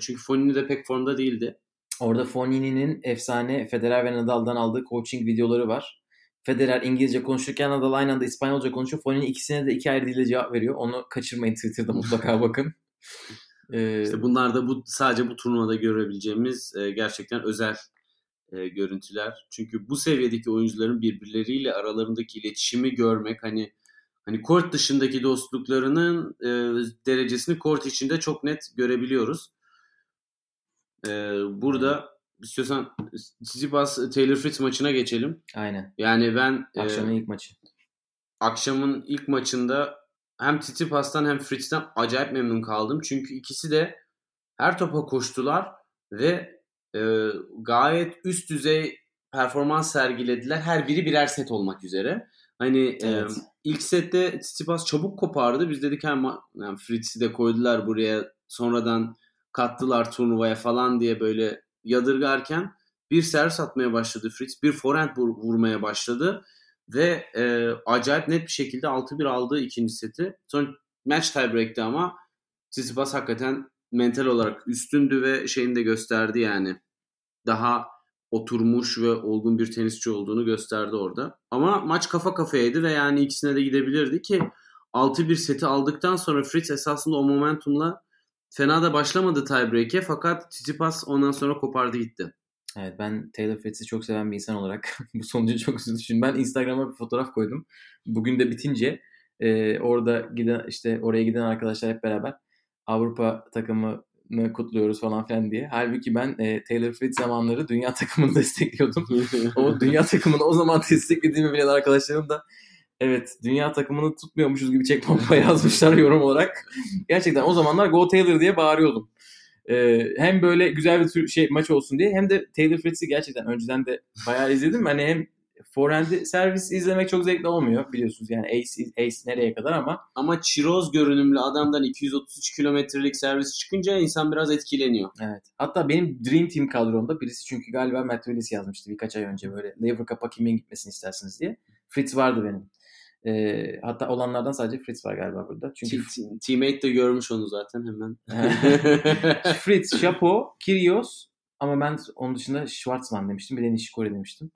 Çünkü Fonini de pek formda değildi. Orada Fonini'nin efsane Federer ve Nadal'dan aldığı coaching videoları var. Federer İngilizce konuşurken Nadal aynı anda İspanyolca konuşuyor. Fonini ikisine de iki ayrı dilde cevap veriyor. Onu kaçırmayın Twitter'da mutlaka bakın. Ee, İşte bunlar da bu sadece bu turnuvada görebileceğimiz e, gerçekten özel e, görüntüler. Çünkü bu seviyedeki oyuncuların birbirleriyle aralarındaki iletişimi görmek hani hani kort dışındaki dostluklarının e, derecesini kort içinde çok net görebiliyoruz. E, burada istiyorsan Tsitsipas Taylor Fritz maçına geçelim. aynen. Yani ben e, Akşamın ilk maçı. akşamın ilk maçında hem Tsitsipas'tan hem Fritz'ten acayip memnun kaldım. Çünkü ikisi de her topa koştular ve e, gayet üst düzey performans sergilediler. Her biri birer set olmak üzere. Hani e, Evet. ilk sette Tsitsipas çabuk kopardı. Biz dedik hem yani Fritz'i de koydular buraya sonradan kattılar turnuvaya falan diye böyle yadırgarken bir servis atmaya başladı Fritz. Bir forehand vur- vurmaya başladı ve e, acayip net bir şekilde 6-1 aldı ikinci seti. Sonra match tiebreak'ti ama Tsitsipas hakikaten mental olarak üstündü ve şeyini de gösterdi yani. Daha oturmuş ve olgun bir tenisçi olduğunu gösterdi orada. Ama maç kafa kafayaydı ve yani ikisine de gidebilirdi ki 6-1 seti aldıktan sonra Fritz esasında o momentumla fena da başlamadı tiebreak'e fakat Tsitsipas ondan sonra kopardı gitti. Evet ben Taylor Fritz'i çok seven bir insan olarak bu sonucu çok üzüldüm. Ben Instagram'a bir fotoğraf koydum. Bugün de bitince e, orada giden işte oraya giden arkadaşlar hep beraber Avrupa takımını kutluyoruz falan filan diye. Halbuki ben e, Taylor Fritz zamanları dünya takımını destekliyordum. o dünya takımını o zaman desteklediğimi bilen arkadaşlarım da evet dünya takımını tutmuyormuşuz gibi çek bomba yazmışlar yorum olarak. Gerçekten o zamanlar Go Taylor diye bağırıyordum. Ee, hem böyle güzel bir tür şey maç olsun diye hem de Taylor Fritz'i gerçekten önceden de bayağı izledim. Hani hem forehand'i servis izlemek çok zevkli olmuyor biliyorsunuz yani ace, ace nereye kadar ama Ama çiroz görünümlü adamdan 233 kilometrelik servis çıkınca insan biraz etkileniyor. evet. Hatta benim Dream Team kadromda birisi çünkü galiba Matt Willis yazmıştı birkaç ay önce böyle Lever Cup'a kimin gitmesini istersiniz diye. Fritz vardı benim. Ee, hatta olanlardan sadece Fritz var galiba burada. Çünkü T- t- Teammate de görmüş onu zaten hemen. Fritz, Chapo, Kyrgios ama ben onun dışında Schwartzman demiştim. Bir de Nishikori demiştim.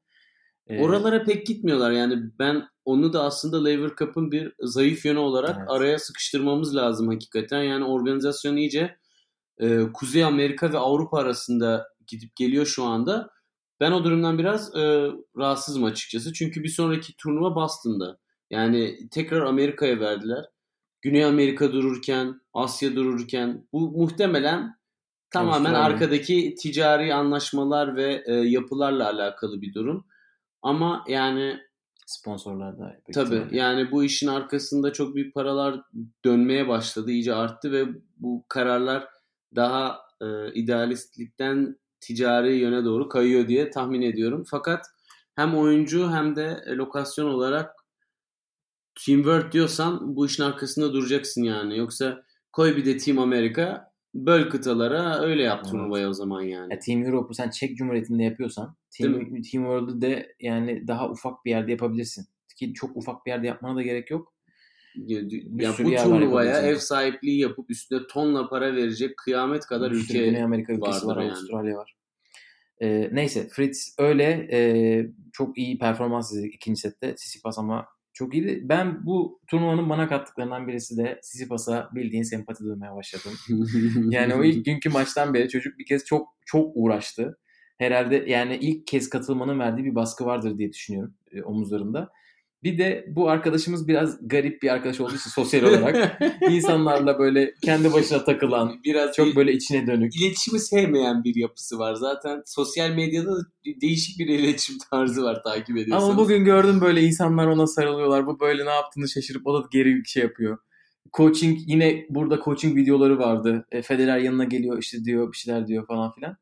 Ee, Oralara pek gitmiyorlar yani ben onu da aslında Lever Cup'ın bir zayıf yönü olarak Evet. araya sıkıştırmamız lazım hakikaten. Yani organizasyon iyice e, Kuzey Amerika ve Avrupa arasında gidip geliyor şu anda. Ben o durumdan biraz e, rahatsızım açıkçası. Çünkü bir sonraki turnuva Boston'da. Yani tekrar Amerika'ya verdiler. Güney Amerika dururken, Asya dururken bu muhtemelen tamamen Avustralya. arkadaki ticari anlaşmalar ve e, yapılarla alakalı bir durum. Ama yani Sponsorlar da. Tabii ihtimalle. yani bu işin arkasında çok büyük paralar dönmeye başladı, iyice arttı ve bu kararlar daha e, idealistlikten ticari yöne doğru kayıyor diye tahmin ediyorum. Fakat hem oyuncu hem de e, lokasyon olarak teamwork diyorsan bu işin arkasında duracaksın yani. Yoksa koy bir de Team Amerika böl kıtalara öyle yap Evet. turnuvayı o zaman yani. Ya Team Europe'u sen Çek Cumhuriyeti'nde yapıyorsan Team, Team World'u de yani daha ufak bir yerde yapabilirsin. Ki çok ufak bir yerde yapmana da gerek yok. Ya, bu turnuvaya ev sahipliği yapıp üstüne tonla para verecek kıyamet kadar Bir ülke Güney Amerika ülkesi var, yani. Avustralya var. Ee, neyse Fritz öyle e, çok iyi performans izledik ikinci sette. Tsitsipas ama çok iyiydi. Ben bu turnuvanın bana kattıklarından birisi de Tsitsipas'a bildiğin sempati duymaya başladım. Yani o ilk günkü maçtan beri çocuk bir kez çok çok uğraştı. Herhalde yani ilk kez katılmanın verdiği bir baskı vardır diye düşünüyorum e, omuzlarında. Bir de bu arkadaşımız biraz garip bir arkadaş olduğu için sosyal olarak insanlarla böyle kendi başına takılan, biraz çok bir- böyle içine dönük. iletişimi sevmeyen bir yapısı var. Zaten sosyal medyada da değişik bir iletişim tarzı var takip ediyorsanız. Ama bugün gördüm böyle insanlar ona sarılıyorlar. Bu böyle ne yaptığını şaşırıp o da geri bir şey yapıyor. Coaching yine burada coaching videoları vardı. E, Federer yanına geliyor işte diyor bir şeyler diyor falan filan.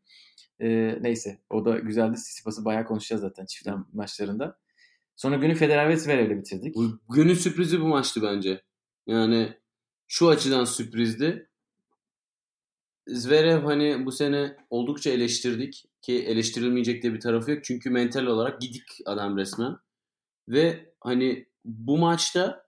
E, neyse o da güzeldi. Sisipas'ı bayağı konuşacağız zaten çiftler maçlarında. Sonra günü Federer ve Zverev'le bitirdik. Bu günün sürprizi bu maçtı bence. Yani şu açıdan sürprizdi. Zverev hani bu sene oldukça eleştirdik ki eleştirilmeyecek de bir tarafı yok. Çünkü mental olarak gidik adam resmen. Ve hani bu maçta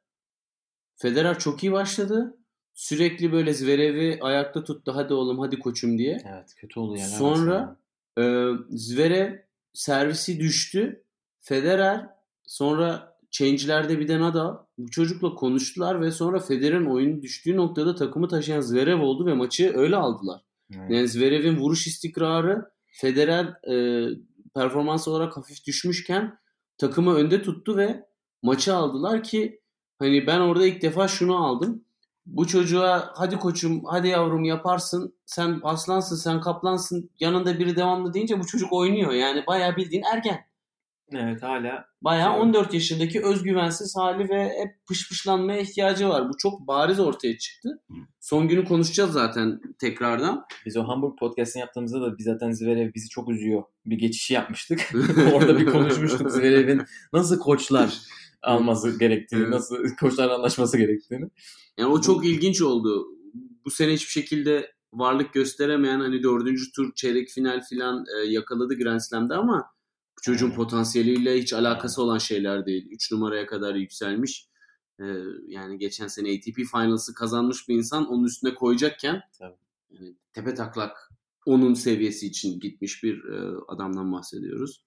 Federer çok iyi başladı. Sürekli böyle Zverev'i ayakta tuttu. Hadi oğlum hadi koçum diye. Evet kötü oldu yani. Sonra- Ee, Zverev servisi düştü. Federer sonra change'lerde bir de Nadal bu çocukla konuştular ve sonra Federer'in oyunu düştüğü noktada takımı taşıyan Zverev oldu ve maçı öyle aldılar. Evet. Yani Zverev'in vuruş istikrarı Federer e, performans olarak hafif düşmüşken takımı önde tuttu ve maçı aldılar ki hani ben orada ilk defa şunu aldım. Bu çocuğa hadi koçum hadi yavrum yaparsın sen aslansın sen kaplansın yanında biri devamlı deyince bu çocuk oynuyor. Yani bayağı bildiğin ergen. Evet hala. Bayağı Evet. 14 yaşındaki özgüvensiz hali ve hep pışpışlanmaya ihtiyacı var. Bu çok bariz ortaya çıktı. Son günü konuşacağız zaten tekrardan. Biz o Hamburg podcast'ini yaptığımızda da biz zaten Zverev bizi çok üzüyor. Bir geçişi yapmıştık. Orada bir konuşmuştuk Zverev'in nasıl koçlar alması gerektiğini, Evet. nasıl koçlarla anlaşması gerektiğini. Yani o çok ilginç oldu. Bu sene hiçbir şekilde varlık gösteremeyen hani dördüncü tur çeyrek final filan e, yakaladı Grand Slam'de ama çocuğun potansiyeliyle hiç alakası olan şeyler değil. 3 numaraya kadar yükselmiş. E, yani geçen sene ATP Finals'ı kazanmış bir insan onun üstüne koyacakken Tabii. yani tepe taklak onun seviyesi için gitmiş bir e, adamdan bahsediyoruz.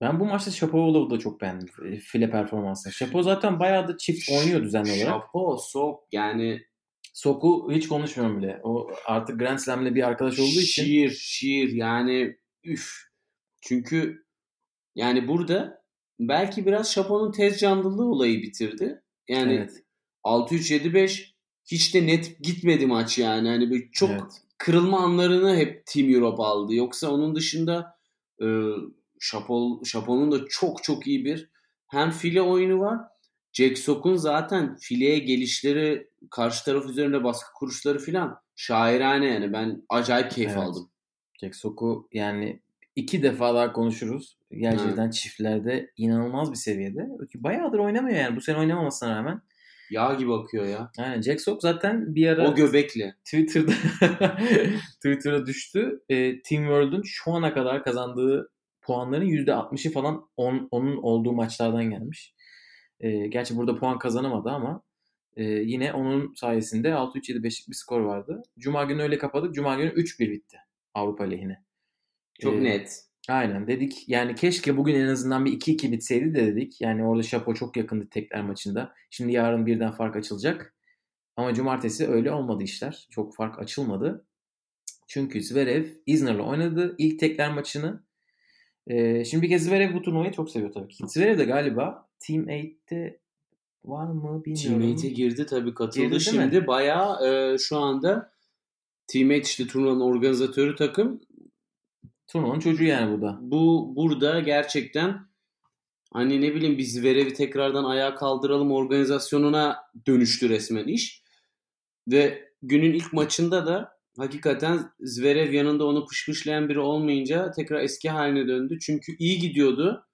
Ben bu maçta Shapovalov'u da çok beğendim. e, File performansını. Shapo zaten bayağı da çift oynuyor düzenli olarak. Şapo, sok yani Soku hiç konuşmuyorum bile. O artık Grand Slam'le bir arkadaş olduğu için. Şiir, şiir yani üf. Çünkü yani burada belki biraz Şapo'nun tez canlılığı olayı bitirdi. Yani Evet. 6-3-7-5 hiç de net gitmedi maç yani. Hani böyle çok Evet. kırılma anlarını hep Team Europe aldı. Yoksa onun dışında e, Şapo, Şapo'nun da çok çok iyi bir hem file oyunu var. Jack Sock'un zaten fileye gelişleri, karşı taraf üzerinde baskı kuruşları filan şairane yani. Ben acayip keyif Evet. aldım. Jack Soku yani iki defa daha konuşuruz. Gerçekten çiftlerde inanılmaz bir seviyede. Bayağıdır oynamıyor yani. Bu sene oynamamasına rağmen. Yağ gibi akıyor ya. Aynen Jack Sock zaten bir ara O göbekle. Twitter'da Twitter'a düştü. E, Team World'un şu ana kadar kazandığı puanların %60'ı falan on, onun olduğu maçlardan gelmiş. E, gerçi burada puan kazanamadı ama e, yine onun sayesinde 6-3-7-5'lik bir skor vardı. Cuma günü öyle kapadık. Cuma günü 3-1 bitti Avrupa lehine. Çok E, net. Aynen dedik yani keşke bugün en azından bir 2-2 bitseydi de dedik. Yani orada Şapo çok yakındı tekler maçında. Şimdi yarın birden fark açılacak. Ama cumartesi öyle olmadı işler. Çok fark açılmadı. Çünkü Zverev Isner'la oynadı ilk tekler maçını. Ee, şimdi bir kez Zverev bu turnuvayı çok seviyor tabii ki. Zverev de galiba Team 8'te var mı bilmiyorum. Teammate'e girdi tabii katıldı. Girdi? Şimdi bayağı e, şu anda Teammate işte turnuvanın organizatörü takım Turnuvanın çocuğu yani bu da. bu burada gerçekten hani ne bileyim biz Zverev'i tekrardan ayağa kaldıralım organizasyonuna dönüştü resmen iş. Ve günün ilk maçında da hakikaten Zverev yanında onu pışpışlayan biri olmayınca tekrar eski haline döndü. Çünkü iyi gidiyordu.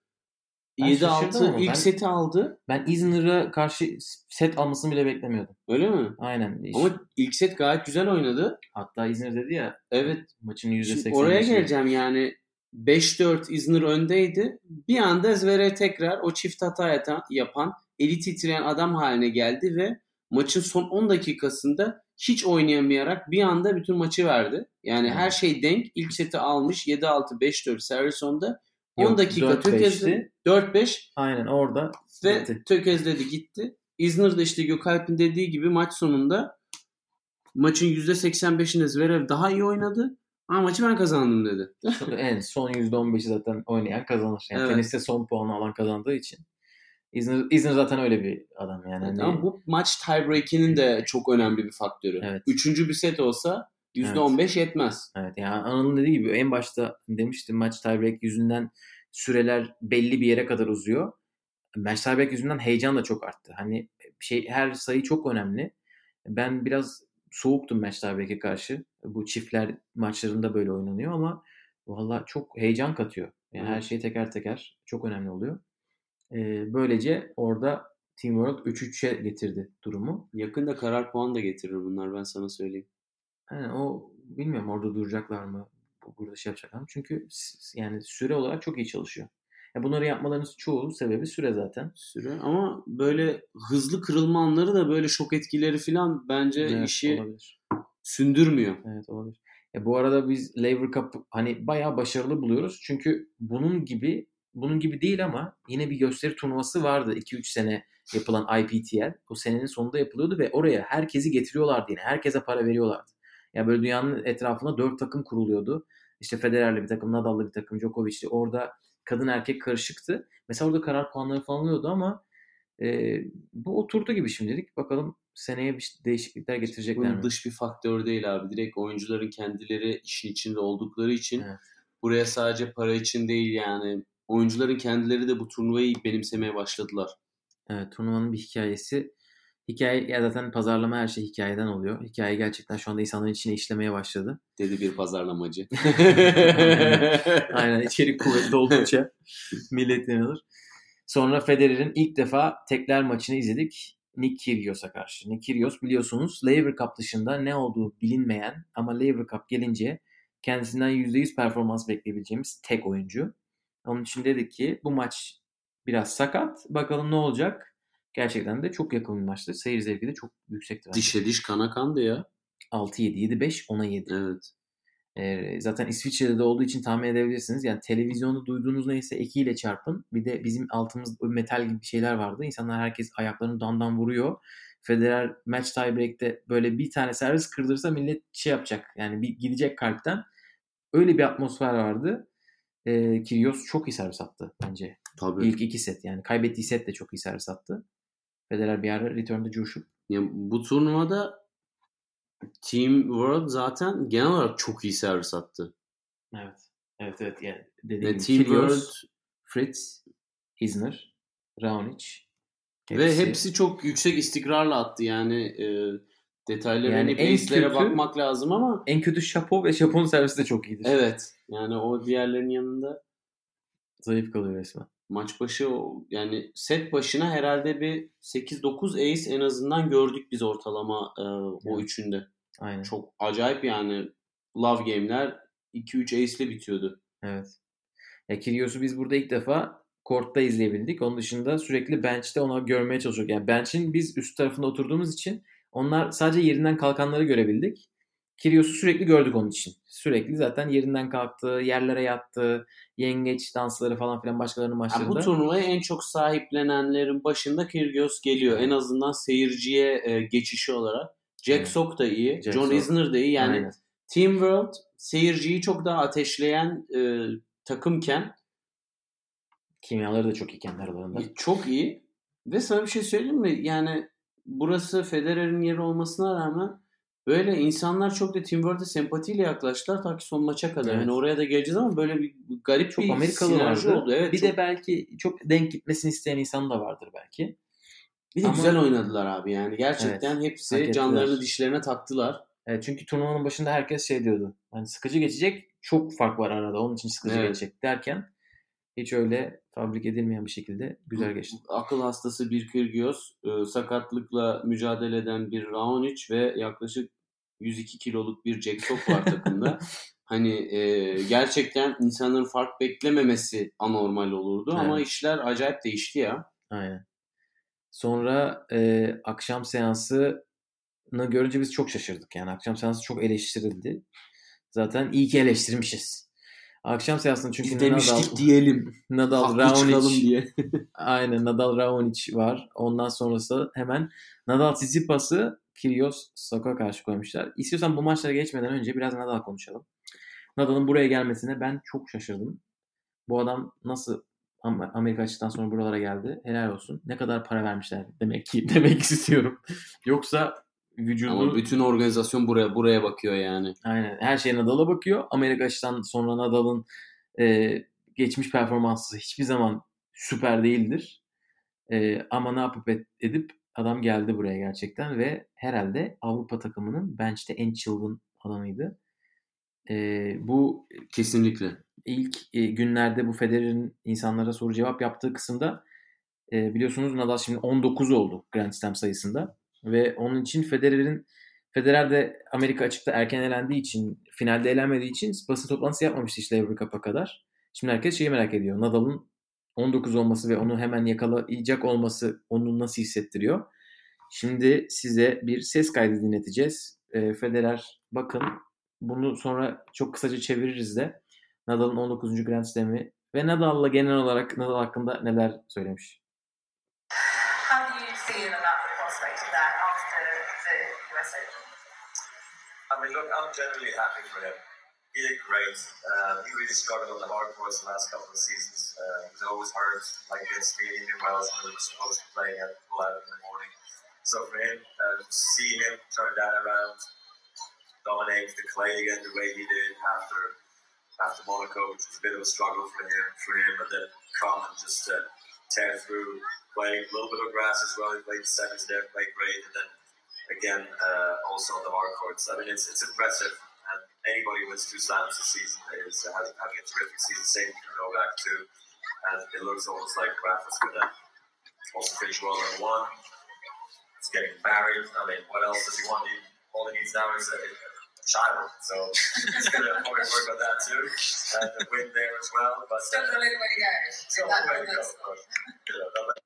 Ben şaşırdım 7-6 ama ilk ben- seti aldı. Ben Isner'a karşı set almasını bile beklemiyordum. Öyle mi? Aynen. Ama ilk set gayet güzel oynadı. Hatta Isner dedi ya Evet. maçın Şimdi %80'i. oraya geleceğim yani 5-4 Isner öndeydi. Bir anda Zverev tekrar o çift hata yata- yapan, eli titreyen adam haline geldi ve maçın son 10 dakikasında hiç oynayamayarak bir anda bütün maçı verdi. Yani Evet. her şey denk. İlk seti almış 7-6 5-4 servis onda. 10 Yok, dakika 4-5'ti. tökezledi. 4-5 Aynen orada ve gitti. tökezledi gitti. Isner de işte Gökalp'in dediği gibi maç sonunda maçın %85'inde Zverev daha iyi oynadı. Ama maçı ben kazandım dedi. en son %15'i zaten oynayan kazanır. Yani Evet. teniste son puanı alan kazandığı için. Isner, Isner zaten öyle bir adam yani. Hani- Ama bu maç tiebreak'inin de çok önemli bir faktörü. Evet. Üçüncü bir set olsa %15 yetmez. Evet yani Anıl'ın dediği gibi en başta demiştim maç tiebreak yüzünden süreler belli bir yere kadar uzuyor. Maç tiebreak yüzünden heyecan da çok arttı. Hani şey her sayı çok önemli. Ben biraz soğuktum maç tiebreak'e karşı. Bu çiftler maçlarında böyle oynanıyor ama valla çok heyecan katıyor. Yani Evet. her şey teker teker çok önemli oluyor. Ee, böylece orada Team World 3-3'e getirdi durumu. Yakında karar puan da getirir bunlar ben sana söyleyeyim. Yani o bilmiyorum orada duracaklar mı? bu- Burada şey yapacaklar mı? Çünkü yani süre olarak çok iyi çalışıyor. Ya bunları yapmalarının çoğu sebebi süre zaten. Süre ama böyle hızlı kırılma anları da böyle şok etkileri falan bence Evet, işi olabilir. sündürmüyor. Evet olabilir. Ya bu arada biz Lever Cup hani bayağı başarılı buluyoruz. Çünkü bunun gibi bunun gibi değil ama yine bir gösteri turnuvası vardı 2-3 sene yapılan IPTL. O senenin sonunda yapılıyordu ve oraya herkesi getiriyorlardı yine. Herkese para veriyorlardı. Ya böyle dünyanın etrafında 4 takım kuruluyordu. İşte Federer'le bir takım, Nadal'lı bir takım, Djokovic'li. Orada kadın erkek karışıktı. Mesela orada karar puanları falan alıyordu ama e, bu oturdu gibi şimdilik. Bakalım seneye bir değişiklikler getirecekler Bunun mi? dış bir faktör değil abi. Direkt oyuncuların kendileri işin içinde oldukları için Evet. buraya sadece para için değil yani oyuncuların kendileri de bu turnuvayı benimsemeye başladılar. Evet turnuvanın bir hikayesi. Hikaye ya zaten pazarlama her şey hikayeden oluyor. Hikaye gerçekten şu anda insanların içine işlemeye başladı. Dedi bir pazarlamacı. Aynen içerik kuvvetli oldukça millet inanır. Sonra Federer'in ilk defa tekler maçını izledik. Nick Kyrgios'a karşı. Nick Kyrgios biliyorsunuz Laver Cup dışında ne olduğu bilinmeyen ama Laver Cup gelince kendisinden %100 performans bekleyebileceğimiz tek oyuncu. Onun için dedik ki bu maç biraz sakat. Bakalım ne olacak? Gerçekten de çok yakın bir maçtı. Seyir zevki de çok yüksekti. Dişe diş kana kandı ya. 6-7, 7-5, 10'a 7. Evet. Ee, zaten İsviçre'de de olduğu için tahmin edebilirsiniz. Yani televizyonda duyduğunuz neyse ekiyle çarpın. Bir de bizim altımızda metal gibi bir şeyler vardı. İnsanlar herkes ayaklarını dandan vuruyor. Federer match tiebreak'te böyle bir tane servis kırdırsa millet şey yapacak. Yani bir gidecek kalpten. Öyle bir atmosfer vardı. Ee, Kyrgios çok iyi servis attı bence. Tabii. İlk iki set yani. Kaybettiği set de çok iyi servis attı. Federer bir ara return'da coşup Yani bu turnuvada Team World zaten genel olarak çok iyi servis attı. Evet. Evet evet. Yani dediğim gibi Team Kyrgios, World Fritz, Isner, Raonic. ve hepsi çok yüksek istikrarla attı. Yani e, detaylara Yani pace'lere kötü- bakmak lazım ama en kötü Şapo ve Şapo'nun servisi de çok iyidir. evet. Yani o diğerlerinin yanında Zayıf kalıyor resmen. Maç başı yani set başına herhalde bir 8-9 ace en azından gördük biz ortalama e, o Evet. üçünde. Aynen. Çok acayip yani love game'ler 2-3 ace ile bitiyordu. Evet. Ya Kyrgios'u biz burada ilk defa kortta izleyebildik. Onun dışında sürekli bench'te onu görmeye çalışıyorduk. Yani bench'in biz üst tarafında oturduğumuz için onlar sadece yerinden kalkanları görebildik. Kyrgios'u sürekli gördük onun için. Sürekli zaten yerinden kalktı, yerlere yattı, yengeç dansları falan filan başkalarının Yani maçlarında. bu turnuvaya en çok sahiplenenlerin başında Kyrgios geliyor. En azından seyirciye e, geçişi olarak. Jack Evet. Sock da iyi. Jack John Sock. Isner da iyi. Yani Aynen. Team World seyirciyi çok daha ateşleyen e, takımken Kimyaları da çok iyi kendi aralarında. çok iyi. Ve sana bir şey söyleyeyim mi? Yani burası Federer'in yeri olmasına rağmen Böyle insanlar çok da Tim Ward'e sempatiyle yaklaştılar ta ki son maça kadar. Evet. Yani oraya da geleceğiz ama böyle bir garip Çok bir Amerikalı vardı. oldu. Evet, bir çok- de belki çok denk gitmesini isteyen insan da vardır belki. bir de ama- güzel oynadılar abi yani. Gerçekten hak hepsi canlarını dişlerine taktılar. Evet, çünkü turnuvanın başında herkes şey diyordu. Hani sıkıcı geçecek. Çok fark var arada. Onun için sıkıcı Evet. geçecek derken hiç öyle fabrik edilmeyen bir şekilde güzel geçti. Akıl hastası bir Kyrgios, e, sakatlıkla mücadele eden bir Raonic ve yaklaşık 102 kiloluk bir Jack Sock var takımda. Hani e, gerçekten insanların fark beklememesi anormal olurdu ama Evet. işler acayip değişti ya. Aynen. Sonra e, akşam seansını görünce biz çok şaşırdık. Yani akşam seansı çok eleştirildi. Zaten iyi ki eleştirmişiz. Akşam seansında çünkü Biz demiştik Nadal, diyelim. Nadal Raonic diye. Aynen Nadal Raonic var. Ondan sonrası hemen Nadal Tsitsipas'ı Kyrgios Sok'a karşı koymuşlar. İstiyorsan bu maçlara geçmeden önce biraz Nadal konuşalım. Nadal'ın buraya gelmesine ben çok şaşırdım. Bu adam nasıl Am- Amerika açtıktan sonra buralara geldi. Helal olsun. Ne kadar para vermişler demek ki demek istiyorum. Yoksa vücudu Ama bütün organizasyon buraya buraya bakıyor yani. Aynen. Her şey Nadal'a bakıyor. Amerika açıdan sonra Nadal'ın e, geçmiş performansı hiçbir zaman süper değildir. E, ama ne yapıp et- edip adam geldi buraya gerçekten ve herhalde Avrupa takımının bench'te en çılgın adamıydı. E, bu Kesinlikle. ilk e, günlerde bu Federer'in insanlara soru cevap yaptığı kısımda e, biliyorsunuz Nadal şimdi 19 oldu Grand Slam sayısında ve onun için Federer'in Federer de Amerika açıkta erken elendiği için finalde elenmediği için basın toplantısı yapmamıştı işte Lever Cup'a kadar. Şimdi herkes şeyi merak ediyor. Nadal'ın 19 olması ve onu hemen yakalayacak olması onu nasıl hissettiriyor? Şimdi size bir ses kaydı dinleteceğiz. E, Federer bakın bunu sonra çok kısaca çeviririz de. Nadal'ın 19. Grand Slam'i ve Nadal'la genel olarak Nadal hakkında neler söylemiş. I'm generally happy for him. He did great. Um, he really struggled on the hard course the last couple of seasons. Uh, he was always hurt, like against me, he knew Wells when he was supposed to play, to pull out in the morning. So for him, uh, to see him turn that around, dominate the clay again the way he did after after Monaco, which was a bit of a struggle for him, for him, and then come and just uh, tear through, play a little bit of grass as well. He played the semis there, played great, and then again uh, also on the hard courts. I mean, it's it's impressive, and anybody who wins two slams this season is uh, has, having a terrific season. Same for Novak too, and it looks almost like Rafa's gonna also finish well number one. It's getting married. I mean, what else does he want? He, all he needs now is a, a child, so he's gonna probably work on that too, and the win there as well. But Still got a little way to go. still in that a way to go. moment. But, you know, they'll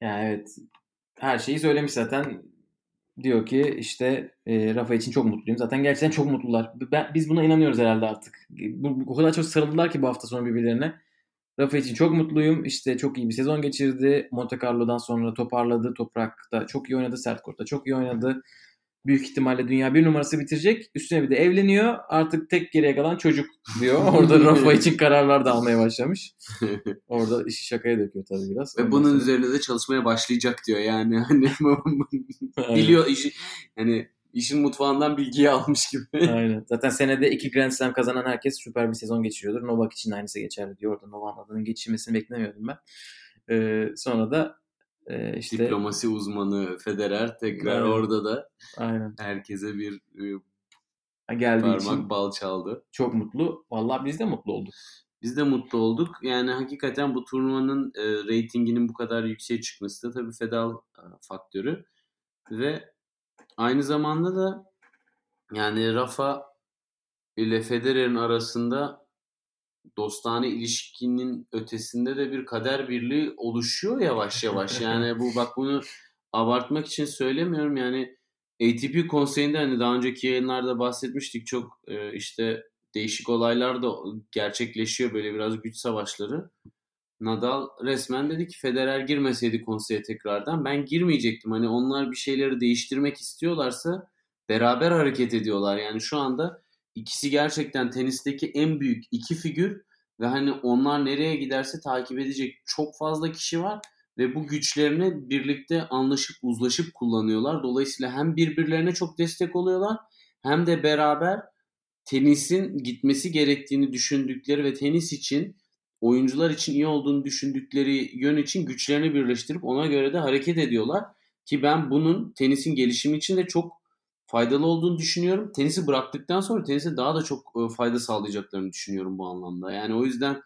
Yani evet her şeyi söylemiş zaten. Diyor ki işte e, Rafa için çok mutluyum. Zaten gerçekten çok mutlular. Ben, biz buna inanıyoruz herhalde artık. Bu, bu- kadar çok sarıldılar ki bu hafta sonu birbirlerine. Rafa için çok mutluyum. İşte çok iyi bir sezon geçirdi. Monte Carlo'dan sonra toparladı. Toprakta çok iyi oynadı. Sert kortta çok iyi oynadı. Büyük ihtimalle dünya bir numarası bitirecek. Üstüne bir de evleniyor. Artık tek geriye kalan çocuk diyor. Orada Rafa için kararlar da almaya başlamış. Orada işi şakaya döküyor tabii biraz. Ve Ondan bunun sonra- üzerine de çalışmaya başlayacak diyor yani. Hani biliyor işi yani işin mutfağından bilgiyi almış gibi. Aynen. Zaten senede iki Grand Slam kazanan herkes süper bir sezon geçiriyordur. Novak için de aynısı geçerli diyor. Orada Novak'ın adının geçirmesini beklemiyordum ben. Ee, sonra da e, işte Diplomasi uzmanı Federer tekrar Aynen. orada da aynen herkese bir e, geldiği parmak için bal çaldı. çok mutlu. Vallahi biz de mutlu olduk. Biz de mutlu olduk. Yani hakikaten bu turnuvanın e, reytinginin bu kadar yükseğe çıkması da tabii Fedal e, faktörü. Ve aynı zamanda da yani Rafa ile Federer'in arasında dostane ilişkinin ötesinde de bir kader birliği oluşuyor yavaş yavaş. Yani bu bak bunu abartmak için söylemiyorum. Yani ATP konseyinde hani daha önceki yayınlarda bahsetmiştik çok e, işte değişik olaylar da gerçekleşiyor böyle biraz güç savaşları. Nadal resmen dedi ki Federer girmeseydi konseye tekrardan ben girmeyecektim. Hani onlar bir şeyleri değiştirmek istiyorlarsa beraber hareket ediyorlar. Yani şu anda ikisi gerçekten tenisteki en büyük iki figür ve hani onlar nereye giderse takip edecek çok fazla kişi var ve bu güçlerini birlikte anlaşıp uzlaşıp kullanıyorlar. Dolayısıyla hem birbirlerine çok destek oluyorlar hem de beraber tenisin gitmesi gerektiğini düşündükleri ve tenis için oyuncular için iyi olduğunu düşündükleri yön için güçlerini birleştirip ona göre de hareket ediyorlar. Ki ben bunun tenisin gelişimi için de çok faydalı olduğunu düşünüyorum. Tenisi bıraktıktan sonra tenise daha da çok e, fayda sağlayacaklarını düşünüyorum bu anlamda. Yani o yüzden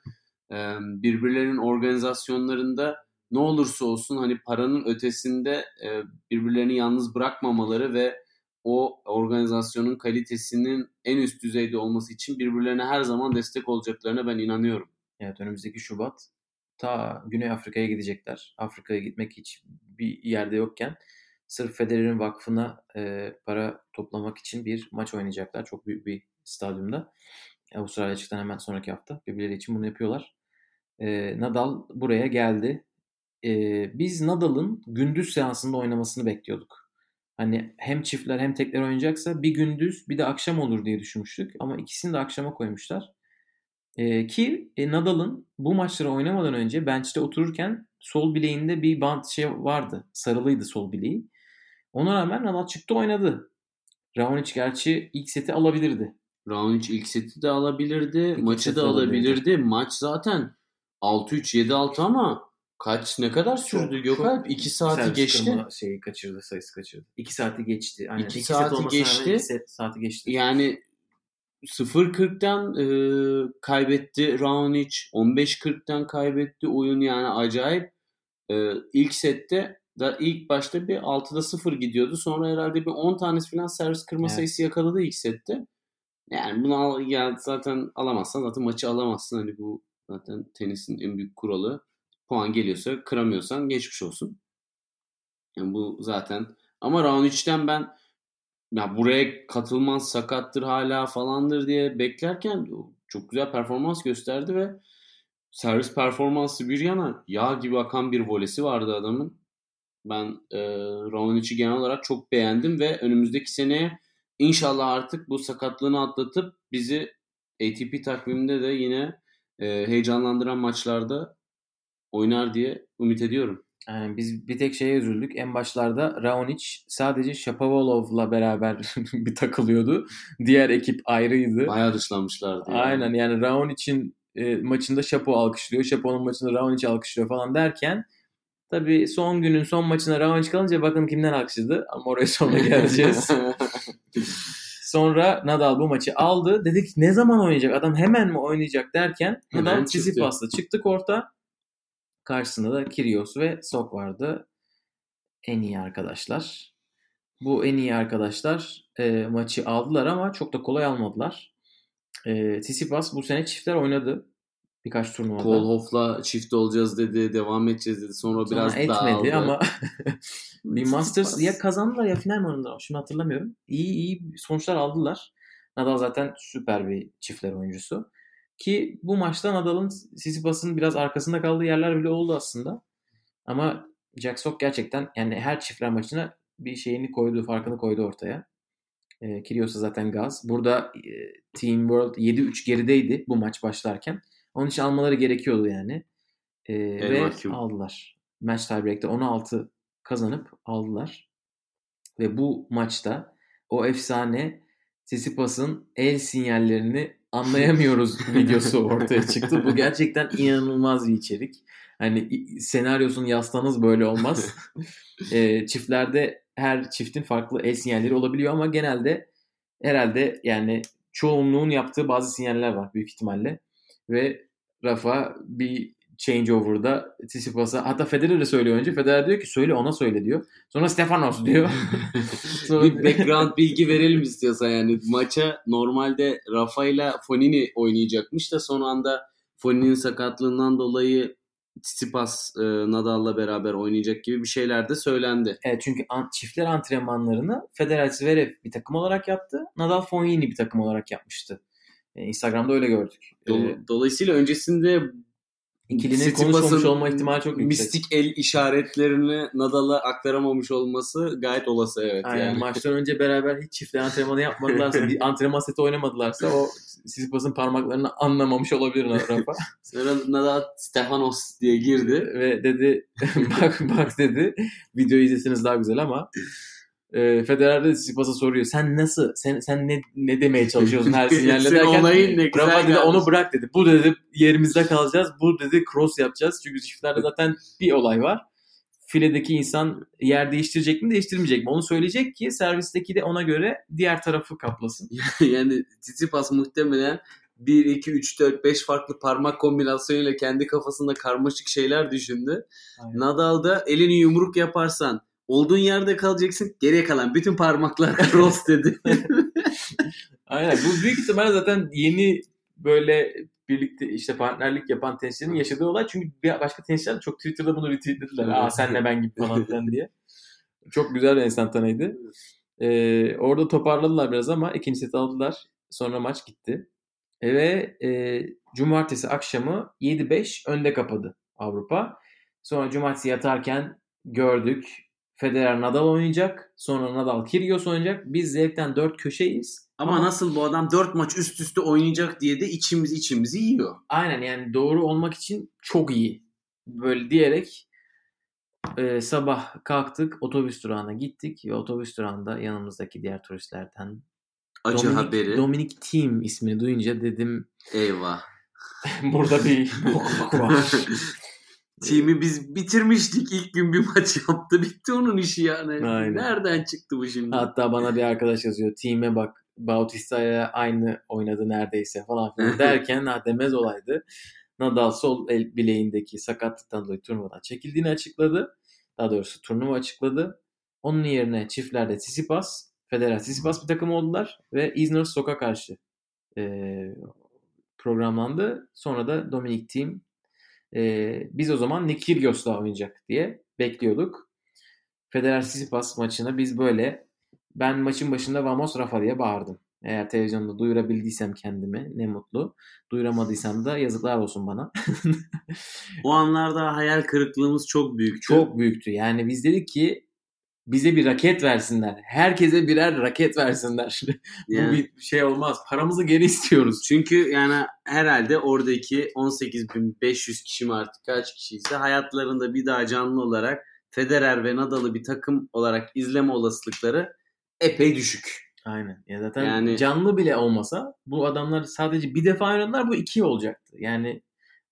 e, birbirlerinin organizasyonlarında ne olursa olsun hani paranın ötesinde e, birbirlerini yalnız bırakmamaları ve o organizasyonun kalitesinin en üst düzeyde olması için birbirlerine her zaman destek olacaklarına ben inanıyorum. Evet önümüzdeki Şubat ta Güney Afrika'ya gidecekler. Afrika'ya gitmek hiç bir yerde yokken sırf Federer'in vakfına e, para toplamak için bir maç oynayacaklar. Çok büyük bir stadyumda. Avustralya çıktan hemen sonraki hafta birbirleri için bunu yapıyorlar. E, Nadal buraya geldi. E, biz Nadal'ın gündüz seansında oynamasını bekliyorduk. Hani hem çiftler hem tekler oynayacaksa bir gündüz bir de akşam olur diye düşünmüştük. Ama ikisini de akşama koymuşlar. E, ki e, Nadal'ın bu maçları oynamadan önce bench'te otururken sol bileğinde bir bant şey vardı. Sarılıydı sol bileği. Ona rağmen Nadal çıktı oynadı. Raonic gerçi ilk seti alabilirdi. Raonic ilk seti de alabilirdi. İki maçı da alabilirdi. alabilirdi. Maç zaten 6-3 7-6 ama kaç ne kadar sürdü Çok- Gökalp? çok 2 saati geçti. Şeyi kaçırdı, sayısı kaçırdı. 2 saati geçti. Aynen. İki İki saati set geçti. set, saati geçti. Yani 0-40'tan e, kaybetti Raonic. 15-40'tan kaybetti oyun yani acayip. E, ilk sette da ilk başta bir 6'da 0 gidiyordu. Sonra herhalde bir 10 tanesi falan servis kırma Evet. sayısı yakaladı ilk sette. Yani bunu al, ya zaten alamazsan zaten maçı alamazsın. Hani bu zaten tenisin en büyük kuralı. Puan geliyorsa kıramıyorsan geçmiş olsun. Yani bu zaten ama Raonic'ten ben ya buraya katılmaz sakattır hala falandır diye beklerken çok güzel performans gösterdi ve servis performansı bir yana yağ gibi akan bir volesi vardı adamın. Ben e, Raonic'i genel olarak çok beğendim ve önümüzdeki seneye inşallah artık bu sakatlığını atlatıp bizi ATP takviminde de yine e, heyecanlandıran maçlarda oynar diye ümit ediyorum. Yani biz bir tek şeye üzüldük. En başlarda Raonic sadece Shapovalov'la beraber bir takılıyordu. Diğer ekip ayrıydı. Bayağı dışlanmışlardı. yani. Aynen yani Raonic'in e, maçında Şapo alkışlıyor. Şapo'nun maçında Raonic alkışlıyor falan derken tabii son günün son maçına Raonic kalınca bakın kimden alkışladı. Ama oraya sonra geleceğiz. Sonra Nadal bu maçı aldı. Dedik ne zaman oynayacak? Adam hemen mi oynayacak derken Nadal çıktı. Tsitsipas'la çıktı korta. Karşısında da Kyrgios ve Sok vardı. En iyi arkadaşlar. Bu en iyi arkadaşlar e, maçı aldılar ama çok da kolay almadılar. E, Tsitsipas bu sene çiftler oynadı. Birkaç turnuvada. Kohlhoff'la çift olacağız dedi, devam edeceğiz dedi. Sonra, Sonra biraz etmedi dağıldı. ama bir Masters ya kazandılar ya final mi oynadılar? Şunu hatırlamıyorum. İyi iyi sonuçlar aldılar. Nadal zaten süper bir çiftler oyuncusu. Ki bu maçta Nadal'ın Tsitsipas'ın biraz arkasında kaldığı yerler bile oldu aslında. Ama Jack Sock gerçekten yani her çiftler maçına bir şeyini koydu, farkını koydu ortaya. E, Kyrgios'a zaten gaz. Burada e, Team World 7-3 gerideydi bu maç başlarken. Onun için almaları gerekiyordu yani. E, ve mahkum. aldılar. Match tiebreak'te 16 kazanıp aldılar. Ve bu maçta o efsane Tsitsipas'ın el sinyallerini anlayamıyoruz videosu ortaya çıktı. Bu gerçekten inanılmaz bir içerik. Hani senaryosun yazsanız böyle olmaz. E, çiftlerde her çiftin farklı el sinyalleri olabiliyor ama genelde herhalde yani çoğunluğun yaptığı bazı sinyaller var büyük ihtimalle. Ve Rafa bir changeover'da Tsitsipas'a hatta Federer de söylüyor önce. Federer diyor ki söyle ona söyle diyor. Sonra Stefanos diyor. Sonra- bir background bilgi verelim istiyorsan yani. Maça normalde Rafa ile Fonini oynayacakmış da son anda Fonini'nin sakatlığından dolayı Tsitsipas e, Nadal'la beraber oynayacak gibi bir şeyler de söylendi. Evet, çünkü an- çiftler antrenmanlarını Federer Zverev bir takım olarak yaptı. Nadal Fognini bir takım olarak yapmıştı. E, Instagram'da öyle gördük. E, Dol- Dolayısıyla öncesinde ikilinin konuşmamış olma ihtimali çok yüksek. Mistik el işaretlerini Nadal'a aktaramamış olması gayet olası evet. Aynen, yani. maçtan önce beraber hiç çiftli antrenmanı yapmadılarsa, bir antrenman seti oynamadılarsa o Sisipas'ın parmaklarını anlamamış olabilir Rafa. Sonra Nadal Stefanos diye girdi. Ve dedi bak bak dedi videoyu izleseniz daha güzel ama e, Federer de Sisipas'a soruyor. Sen nasıl? Sen sen ne ne demeye çalışıyorsun her sinyalle derken olayın ne güzel Rafa dedi onu bırak dedi. Bu dedi yerimizde kalacağız. Bu dedi cross yapacağız. Çünkü çiftlerde zaten bir olay var. Filedeki insan yer değiştirecek mi değiştirmeyecek mi? Onu söyleyecek ki servisteki de ona göre diğer tarafı kaplasın. yani Tsitsipas muhtemelen 1, 2, 3, 4, 5 farklı parmak kombinasyonuyla kendi kafasında karmaşık şeyler düşündü. Aynen. Nadal'da elini yumruk yaparsan olduğun yerde kalacaksın. Geriye kalan bütün parmaklar cross dedi. Aynen. Bu büyük ihtimalle zaten yeni böyle birlikte işte partnerlik yapan tenisçilerin yaşadığı olay. Çünkü başka tenisçiler çok Twitter'da bunu retweetlediler. Aa senle ben gibi falan filan diye. Çok güzel bir enstantaneydi. Ee, orada toparladılar biraz ama ikinci seti aldılar. Sonra maç gitti. E, Ve e, cumartesi akşamı 7-5 önde kapadı Avrupa. Sonra cumartesi yatarken gördük. Federer Nadal oynayacak. Sonra Nadal Kyrgios oynayacak. Biz zevkten dört köşeyiz. Ama nasıl bu adam 4 maç üst üste oynayacak diye de içimiz içimizi yiyor. Aynen yani doğru olmak için çok iyi. Böyle diyerek e, sabah kalktık otobüs durağına gittik ve otobüs durağında yanımızdaki diğer turistlerden Acı Dominic, haberi. Dominic Thiem ismini duyunca dedim Eyvah. burada bir bokluk var. Team'i biz bitirmiştik. İlk gün bir maç yaptı. Bitti onun işi yani. Aynen. Nereden çıktı bu şimdi? Hatta bana bir arkadaş yazıyor. Thiem'e bak Bautista'ya aynı oynadı neredeyse falan filan derken ha demez olaydı. Nadal sol el bileğindeki sakatlıktan dolayı turnuvadan çekildiğini açıkladı. Daha doğrusu turnuva açıkladı. Onun yerine çiftlerde Tsitsipas, Federer Tsitsipas bir takım oldular ve Isner Sok'a karşı e, programlandı. Sonra da Dominic Thiem e, biz o zaman Nick Kyrgios'la oynayacak diye bekliyorduk. Federer Tsitsipas maçına biz böyle ben maçın başında Vamos Rafa diye bağırdım. Eğer televizyonda duyurabildiysem kendimi ne mutlu. Duyuramadıysam da yazıklar olsun bana. O anlarda hayal kırıklığımız çok büyüktü. Çok büyüktü. Yani biz dedik ki bize bir raket versinler. Herkese birer raket versinler. Yani- Bu bir şey olmaz. Paramızı geri istiyoruz. Çünkü yani herhalde oradaki 18.500 kişi mi artık kaç kişiyse hayatlarında bir daha canlı olarak Federer ve Nadal'ı bir takım olarak izleme olasılıkları epey düşük. Aynen. Ya zaten Yani- canlı bile olmasa bu adamlar sadece bir defa oynadılar bu iki olacaktı. Yani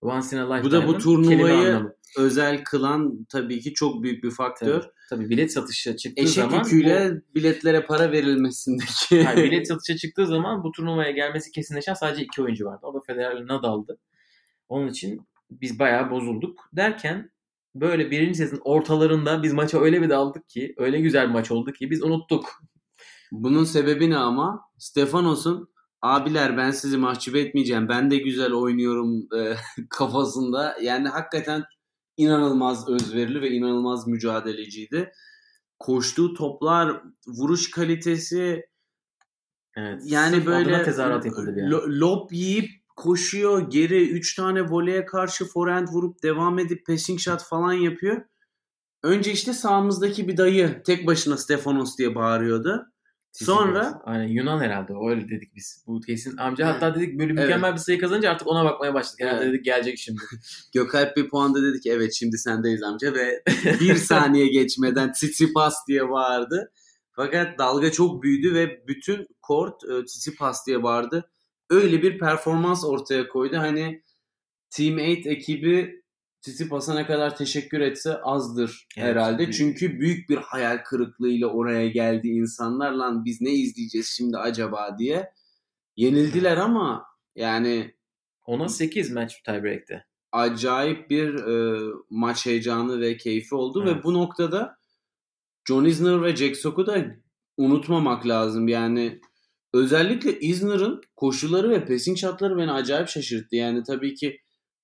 once in a Bu da bu turnuvayı özel kılan tabii ki çok büyük bir faktör. Tabii, tabii bilet satışa çıktığı Eşek zaman yüküyle biletlere para verilmesindeki. bu, Hayır, bilet satışa çıktığı zaman bu turnuvaya gelmesi kesinleşen sadece iki oyuncu vardı. O da Federer Nadal'dı. Onun için biz bayağı bozulduk. Derken böyle birinci setin ortalarında biz maça öyle bir daldık ki öyle güzel bir maç oldu ki biz unuttuk. Bunun sebebi ne ama? Stefanos'un abiler ben sizi mahcup etmeyeceğim. Ben de güzel oynuyorum e, kafasında. Yani hakikaten inanılmaz özverili ve inanılmaz mücadeleciydi. Koştuğu toplar, vuruş kalitesi Evet. yani böyle tezahürat yapıldı yani. lo- lob yiyip koşuyor geri 3 tane voleye karşı forehand vurup devam edip passing shot falan yapıyor. Önce işte sağımızdaki bir dayı tek başına Stefanos diye bağırıyordu. Sonra Aynen Yunan herhalde öyle dedik biz. Bu kesin amca hatta dedik böyle Evet. mükemmel bir sayı kazanınca artık ona bakmaya başladık. Herhalde Evet. dedik gelecek şimdi. Gökalp bir puanda dedi ki evet şimdi sendeyiz amca ve bir saniye geçmeden Tsitsipas diye bağırdı. Fakat dalga çok büyüdü ve bütün kort e, Tsitsipas diye bağırdı. Öyle bir performans ortaya koydu. Hani Team 8 ekibi Tsitsipas'a ne kadar teşekkür etse azdır Evet, herhalde. büyük. Çünkü büyük bir hayal kırıklığıyla oraya geldi insanlar. Lan biz ne izleyeceğiz şimdi acaba diye. Yenildiler ama yani Ona 8 maç tiebreak'te. acayip bir e, maç heyecanı ve keyfi oldu Evet. ve bu noktada John Isner ve Jack Sock'u da unutmamak lazım. Yani özellikle Isner'ın koşuları ve passing shotları beni acayip şaşırttı. Yani tabii ki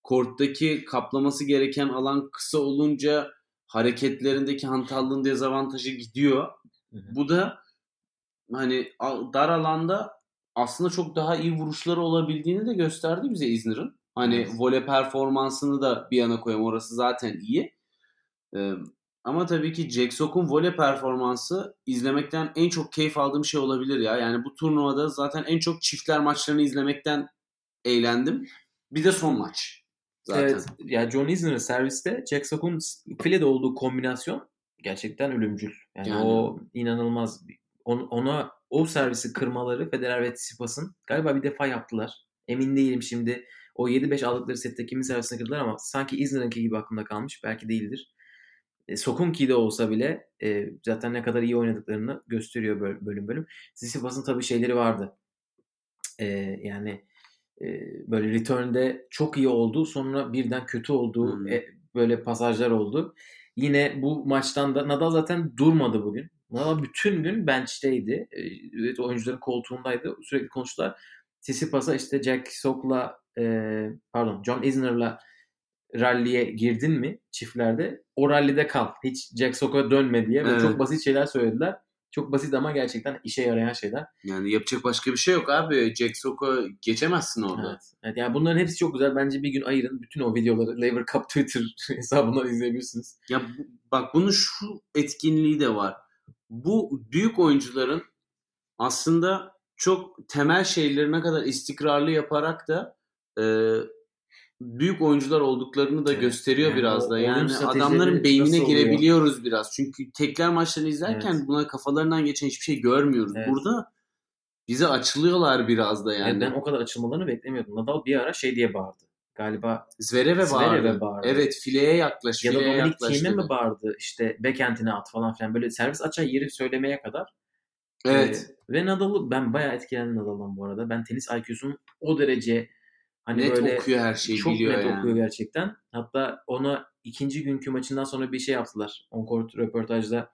korttaki kaplaması gereken alan kısa olunca hareketlerindeki hantallığın dezavantajı gidiyor. Hı hı. Bu da hani dar alanda aslında çok daha iyi vuruşları olabildiğini de gösterdi bize Isner'ın. Hani Evet. voley performansını da bir yana koyayım. Orası zaten iyi. Ee, ama tabii ki Jack Sock'un voley performansı izlemekten en çok keyif aldığım şey olabilir ya. Yani bu turnuvada zaten en çok çiftler maçlarını izlemekten eğlendim. Bir de son maç. Zaten. Evet. Ya John Isner'ın serviste Jack Sock'un filede olduğu kombinasyon gerçekten ölümcül. Yani, Yani. o inanılmaz. On- Ona o servisi kırmaları Federer ve Tsitsipas'ın galiba bir defa yaptılar. Emin değilim şimdi. O 7-5 aldıkları sette kimin servisine kırdılar ama sanki Isner'ınki gibi aklımda kalmış. Belki değildir. E, Sokunki de olsa bile e, zaten ne kadar iyi oynadıklarını gösteriyor böl- bölüm bölüm. Tsitsipas'ın tabii şeyleri vardı. E, yani böyle return'de çok iyi oldu. Sonra birden kötü oldu. Hmm. E, böyle pasajlar oldu. Yine bu maçtan da Nadal zaten durmadı bugün. Nadal bütün gün bench'teydi. E, evet, oyuncuların koltuğundaydı. Sürekli konuştular. Tsitsipas'a işte Jack Sock'la e, pardon John Isner'la ralliye girdin mi çiftlerde o rallide kal. Hiç Jack Sock'a dönme diye. Ve Evet. çok basit şeyler söylediler. Çok basit ama gerçekten işe yarayan şeyler. Yani yapacak başka bir şey yok abi. Jack Sock'u geçemezsin orada. Evet. evet. Yani bunların hepsi çok güzel. Bence bir gün ayırın. Bütün o videoları Lever Cup Twitter hesabından izleyebilirsiniz. Ya bak bunun şu etkinliği de var. Bu büyük oyuncuların aslında çok temel şeyleri ne kadar istikrarlı yaparak da e, büyük oyuncular olduklarını da Evet. gösteriyor Yani biraz da. Yani adamların beynine nasıl oluyor? girebiliyoruz biraz. Çünkü tekler maçlarını izlerken Evet. buna kafalarından geçen hiçbir şey görmüyoruz. Evet. Burada bize açılıyorlar biraz da Yani. yani. ben o kadar açılmalarını beklemiyordum. Nadal bir ara şey diye bağırdı. Galiba Zverev'e Zverev'e bağırdı. bağırdı. Evet fileye yaklaş, ya da Dominik Thiem'e mi bağırdı? İşte backhand'ine at falan filan. Böyle servis açar yeri söylemeye kadar. Evet. Ee, ve Nadal'ı ben bayağı etkilendim Nadal'dan bu arada. Ben tenis IQ'sunun o derece hani Net böyle okuyor her şeyi çok biliyor net yani. okuyor gerçekten. Hatta ona ikinci günkü maçından sonra bir şey yaptılar. On-court röportajda.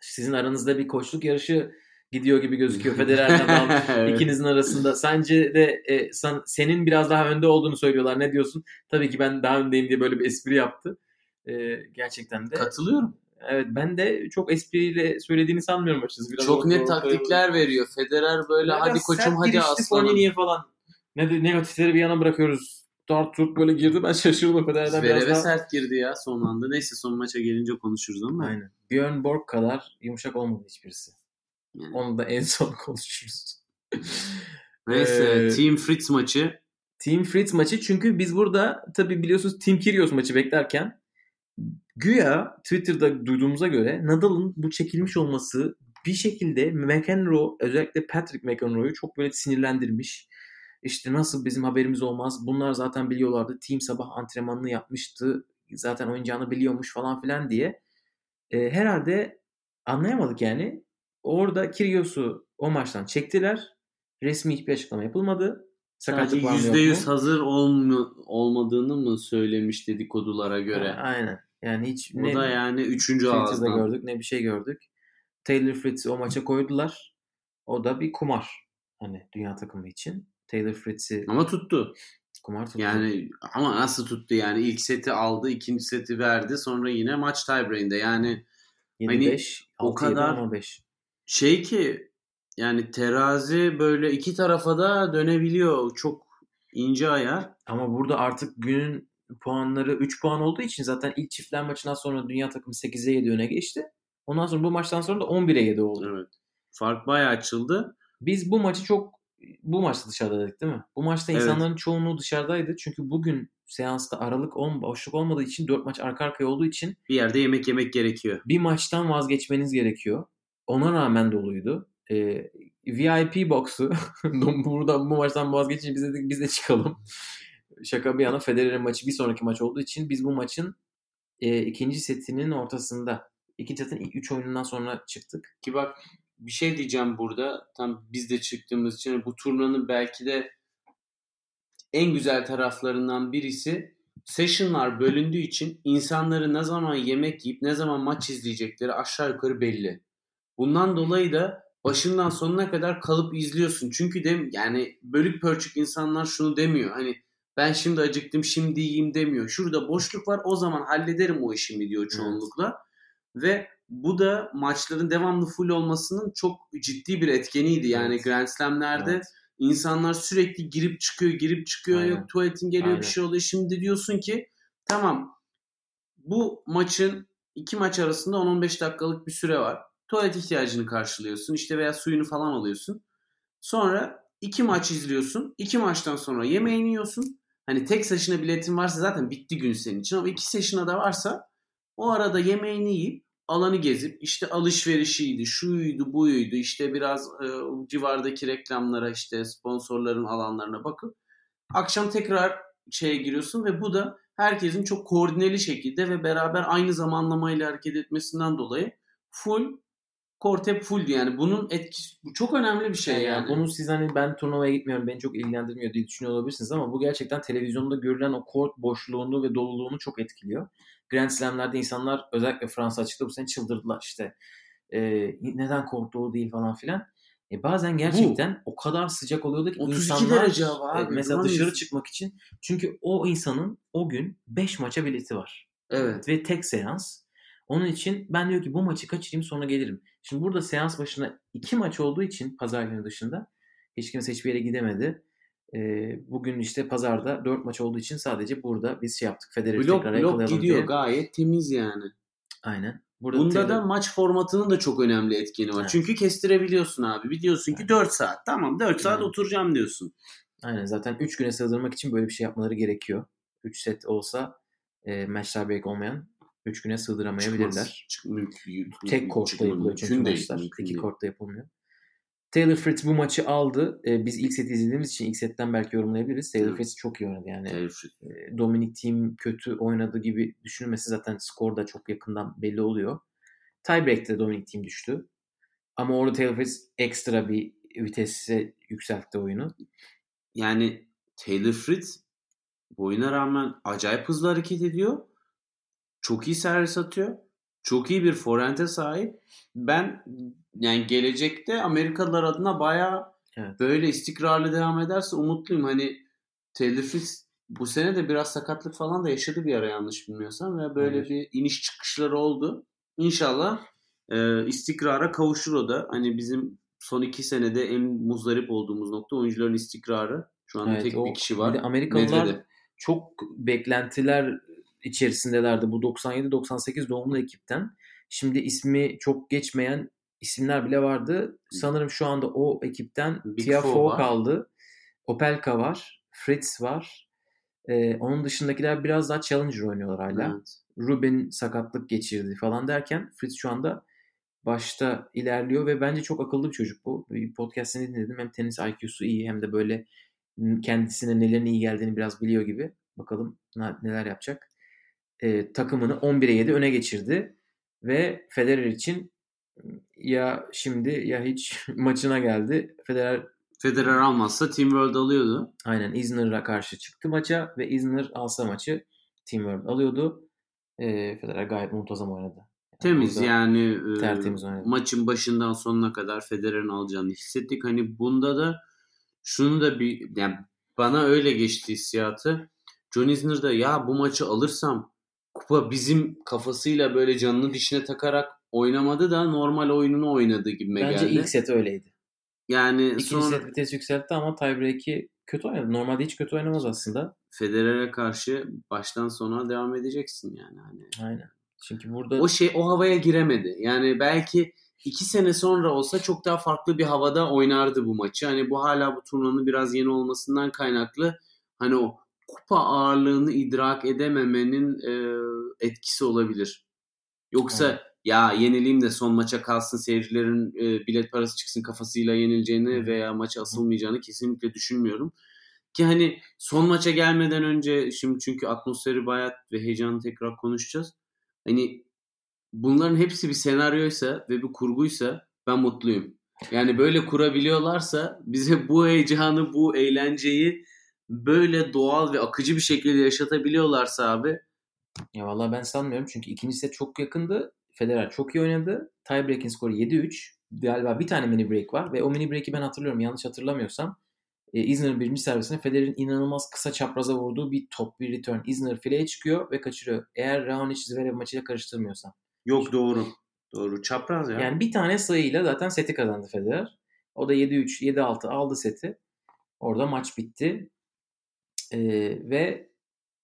Sizin aranızda bir koçluk yarışı gidiyor gibi gözüküyor. Federer Nadal Evet. ikinizin arasında. Sence de e, sen, senin biraz daha önde olduğunu söylüyorlar. Ne diyorsun? Tabii ki ben daha öndeyim diye böyle bir espri yaptı. E, gerçekten de. Katılıyorum. Evet ben de çok espriyle söylediğini sanmıyorum açıkçası. Biraz Çok net taktikler veriyor. Federer böyle Biraz hadi koçum hadi aslanım. Falan. Ne de negatifleri bir yana bırakıyoruz. Dart turt böyle girdi ben şaşırdım Federer'den biraz daha. sert girdi ya son anda. Neyse son maça gelince konuşuruz ama. Aynen. Björn Borg kadar yumuşak olmadı hiçbirisi. Yani. Onu da en son konuşuruz. Neyse Ee, Team Fritz maçı. Team Fritz maçı çünkü biz burada tabii biliyorsunuz Team Kyrgios maçı beklerken güya Twitter'da duyduğumuza göre Nadal'ın bu çekilmiş olması bir şekilde McEnroe özellikle Patrick McEnroe'yu çok böyle sinirlendirmiş. İşte nasıl bizim haberimiz olmaz. Bunlar zaten biliyorlardı. Team sabah antrenmanını yapmıştı. Zaten oynayacağını biliyormuş falan filan diye. Ee, herhalde anlayamadık yani. Orada Kyrgios'u o maçtan çektiler. Resmi hiçbir açıklama yapılmadı. Sadece Sakatlık mu? %100 hazır olmu- olmadığını mı söylemiş dedikodulara göre? Ha, Aynen. Yani hiç Bu da yani üçüncü ağızdan. gördük ne bir şey gördük. Taylor Fritz'i o maça koydular. O da bir kumar. Hani dünya takımı için. Taylor Fritz'i Ama tuttu. kumar tuttu. Yani ama nasıl tuttu yani ilk seti aldı, ikinci seti verdi. Sonra yine maç tiebreak'inde. Yani 7-5, hani o 6-7 kadar- ama 5. şey ki yani terazi böyle iki tarafa da dönebiliyor. Çok ince ayar. Ama burada artık günün puanları 3 puan olduğu için zaten ilk çiftler maçından sonra dünya takımı 8'e 7 öne geçti. Ondan sonra bu maçtan sonra da 11'e 7 oldu. Evet. Fark bayağı açıldı. Biz bu maçı çok bu maçta dışarıdaydık değil mi? Bu maçta Evet. insanların çoğunluğu dışarıdaydı. Çünkü bugün seansta aralık on, boşluk olmadığı için 4 maç arka arkaya olduğu için Bir yerde yemek yemek gerekiyor. bir maçtan vazgeçmeniz gerekiyor. Ona rağmen doluydu. Ee, VIP box'u burada bu maçtan vazgeçince biz de, biz de çıkalım. Şaka bir yana Federer'in maçı bir sonraki maç olduğu için biz bu maçın e, ikinci setinin ortasında ikinci setin ilk 3 oyunundan sonra çıktık. Ki bak bir şey diyeceğim burada. Tam biz de çıktığımız için bu turnuvanın belki de en güzel taraflarından birisi session'lar bölündüğü için insanların ne zaman yemek yiyip ne zaman maç izleyecekleri aşağı yukarı belli. Bundan dolayı da başından sonuna kadar kalıp izliyorsun. Çünkü de yani bölük pörçük insanlar şunu demiyor. Hani ben şimdi acıktım şimdi yiyeyim demiyor. Şurada boşluk var o zaman hallederim o işimi diyor çoğunlukla. Ve bu da maçların devamlı full olmasının çok ciddi bir etkeniydi. Yani Evet. Grand Slam'lerde Evet. İnsanlar sürekli girip çıkıyor, girip çıkıyor. Aynen. Yok tuvaletin geliyor Aynen. bir şey oluyor. Şimdi diyorsun ki tamam bu maçın iki maç arasında 10-15 dakikalık bir süre var. Tuvalet ihtiyacını karşılıyorsun. işte veya suyunu falan alıyorsun. Sonra iki maç izliyorsun. İki maçtan sonra yemeğini yiyorsun. Hani tek sesine biletin varsa zaten bitti gün senin için. Ama iki sesine de varsa o arada yemeğini yiyip alanı gezip işte alışverişiydi, şuydu, buydu, işte biraz e, civardaki reklamlara işte sponsorların alanlarına bakıp akşam tekrar şeye giriyorsun ve bu da herkesin çok koordineli şekilde ve beraber aynı zamanlamayla hareket etmesinden dolayı full kort hep full yani bunun etkisi bu çok önemli bir şey Yani, yani. bunu siz hani ben turnuvaya gitmiyorum beni çok ilgilendirmiyor diye düşünüyor olabilirsiniz ama bu gerçekten televizyonda görülen o kort boşluğunu ve doluluğunu çok etkiliyor. Grand Slam'lerde insanlar özellikle Fransa açıkta bu sene çıldırdılar işte. Ee, neden kort dolu değil falan filan. E bazen gerçekten o kadar sıcak oluyordu ki 32 insanlar derece e, abi, mesela dışarı çıkmak için çünkü o insanın o gün 5 maça bileti var Evet. ve tek seans. Onun için ben diyor ki bu maçı kaçırayım sonra gelirim. Şimdi burada seans başına iki maç olduğu için pazar günü dışında hiç kimse hiçbir yere gidemedi. Ee, bugün işte pazarda dört maç olduğu için sadece burada biz şey yaptık. Federer'i Blok tekrar blok gidiyor diye. gayet temiz yani. Aynen. Burada Bunda Taylor- da maç formatının da çok önemli etkeni var. Evet. Çünkü kestirebiliyorsun abi. Biliyorsun ki Aynen. 4 saat. Tamam 4 saat Aynen. oturacağım diyorsun. Aynen zaten 3 güne sığdırmak için böyle bir şey yapmaları gerekiyor. 3 set olsa e, match break olmayan 3 güne sığdıramayabilirler. Çıkmaz. Çık, mümkün, Tek kortta yapılıyor çünkü Mümkün maçlar. mümkün İki kortta yapılmıyor. Taylor Fritz bu maçı aldı. Ee, biz ilk seti izlediğimiz için ilk setten belki yorumlayabiliriz. Taylor Evet. Fritz çok iyi oynadı yani. Taylor. E, Dominic Thiem kötü oynadı gibi düşünülmesi zaten skor da çok yakından belli oluyor. Tiebreak'te Dominic Thiem düştü. Ama orada Taylor Fritz ekstra bir vitese yükseltti oyunu. Yani Taylor Fritz boyuna rağmen acayip hızlı hareket ediyor. Çok iyi servis atıyor. Çok iyi bir forente sahip. Ben yani gelecekte Amerikalılar adına bayağı Evet. böyle istikrarlı devam ederse umutluyum. Hani Fritz bu sene de biraz sakatlık falan da yaşadı bir ara yanlış bilmiyorsam ve böyle Evet. bir iniş çıkışları oldu. İnşallah e, istikrara kavuşur o da. Hani bizim son iki senede en muzdarip olduğumuz nokta oyuncuların istikrarı. Şu anda Evet, tek o- bir kişi var. Amerikalılar çok beklentiler içerisindelerdi bu 97-98 doğumlu ekipten. Şimdi ismi çok geçmeyen isimler bile vardı. Sanırım şu anda o ekipten Big Tiafoe kaldı. Opelka var. Fritz var. Ee, onun dışındakiler biraz daha Challenger oynuyorlar hala. Evet. Ruben sakatlık geçirdi falan derken Fritz şu anda başta ilerliyor ve bence çok akıllı bir çocuk bu. Podcastini dinledim. Hem tenis IQ'su iyi hem de böyle kendisine nelerin iyi geldiğini biraz biliyor gibi. Bakalım ne- neler yapacak. Ee, takımını 11'e 7 öne geçirdi ve Federer için ya şimdi ya hiç maçına geldi. Federer Federer almazsa Team World alıyordu. aynen Isner'a karşı çıktı maça ve Isner alsa maçı Team World alıyordu. Ee, Federer gayet muntazam oynadı. Temiz burada yani e, tertemiz oynadı. maçın başından sonuna kadar Federer'in alacağını hissettik. Hani bunda da şunu da bir yani bana öyle geçti hissiyatı. John Isner da ya bu maçı alırsam kupa bizim kafasıyla böyle canını dişine takarak oynamadı da normal oyununu oynadı gibi Bence geldi. ilk set öyleydi. yani İkinci sonra set vites yükseltti ama tiebreak'i kötü oynadı. Normalde hiç kötü oynamaz aslında. Federer'e karşı baştan sona devam edeceksin yani. Hani Aynen. Çünkü burada o şey o havaya giremedi. Yani belki iki sene sonra olsa çok daha farklı bir havada oynardı bu maçı. Hani bu hala bu turnuvanın biraz yeni olmasından kaynaklı hani o kupa ağırlığını idrak edememenin e, etkisi olabilir. Yoksa Evet. ya yenileyim de son maça kalsın seyircilerin e, bilet parası çıksın kafasıyla yenileceğini Hı. veya maça asılmayacağını kesinlikle düşünmüyorum. Ki hani son maça gelmeden önce şimdi çünkü atmosferi bayat ve heyecanı tekrar konuşacağız. Hani bunların hepsi bir senaryoysa ve bir kurguysa ben mutluyum. Yani böyle kurabiliyorlarsa bize bu heyecanı, bu eğlenceyi böyle doğal ve akıcı bir şekilde yaşatabiliyorlarsa abi ya vallahi ben sanmıyorum çünkü ikinci set çok yakındı. Federer çok iyi oynadı. Tiebreak'in skoru 7-3. Galiba bir tane mini break var ve o mini break'i ben hatırlıyorum yanlış hatırlamıyorsam. E, Isner'ın birinci servisine Federer'in inanılmaz kısa çapraza vurduğu bir top bir return. Isner fileye çıkıyor ve kaçırıyor. Eğer Raonic Zverev maçıyla karıştırmıyorsam. yok doğru. Doğru. Çapraz ya. Yani bir tane sayıyla zaten seti kazandı Federer. O da 7-3, 7-6 aldı seti. Orada maç bitti. Ve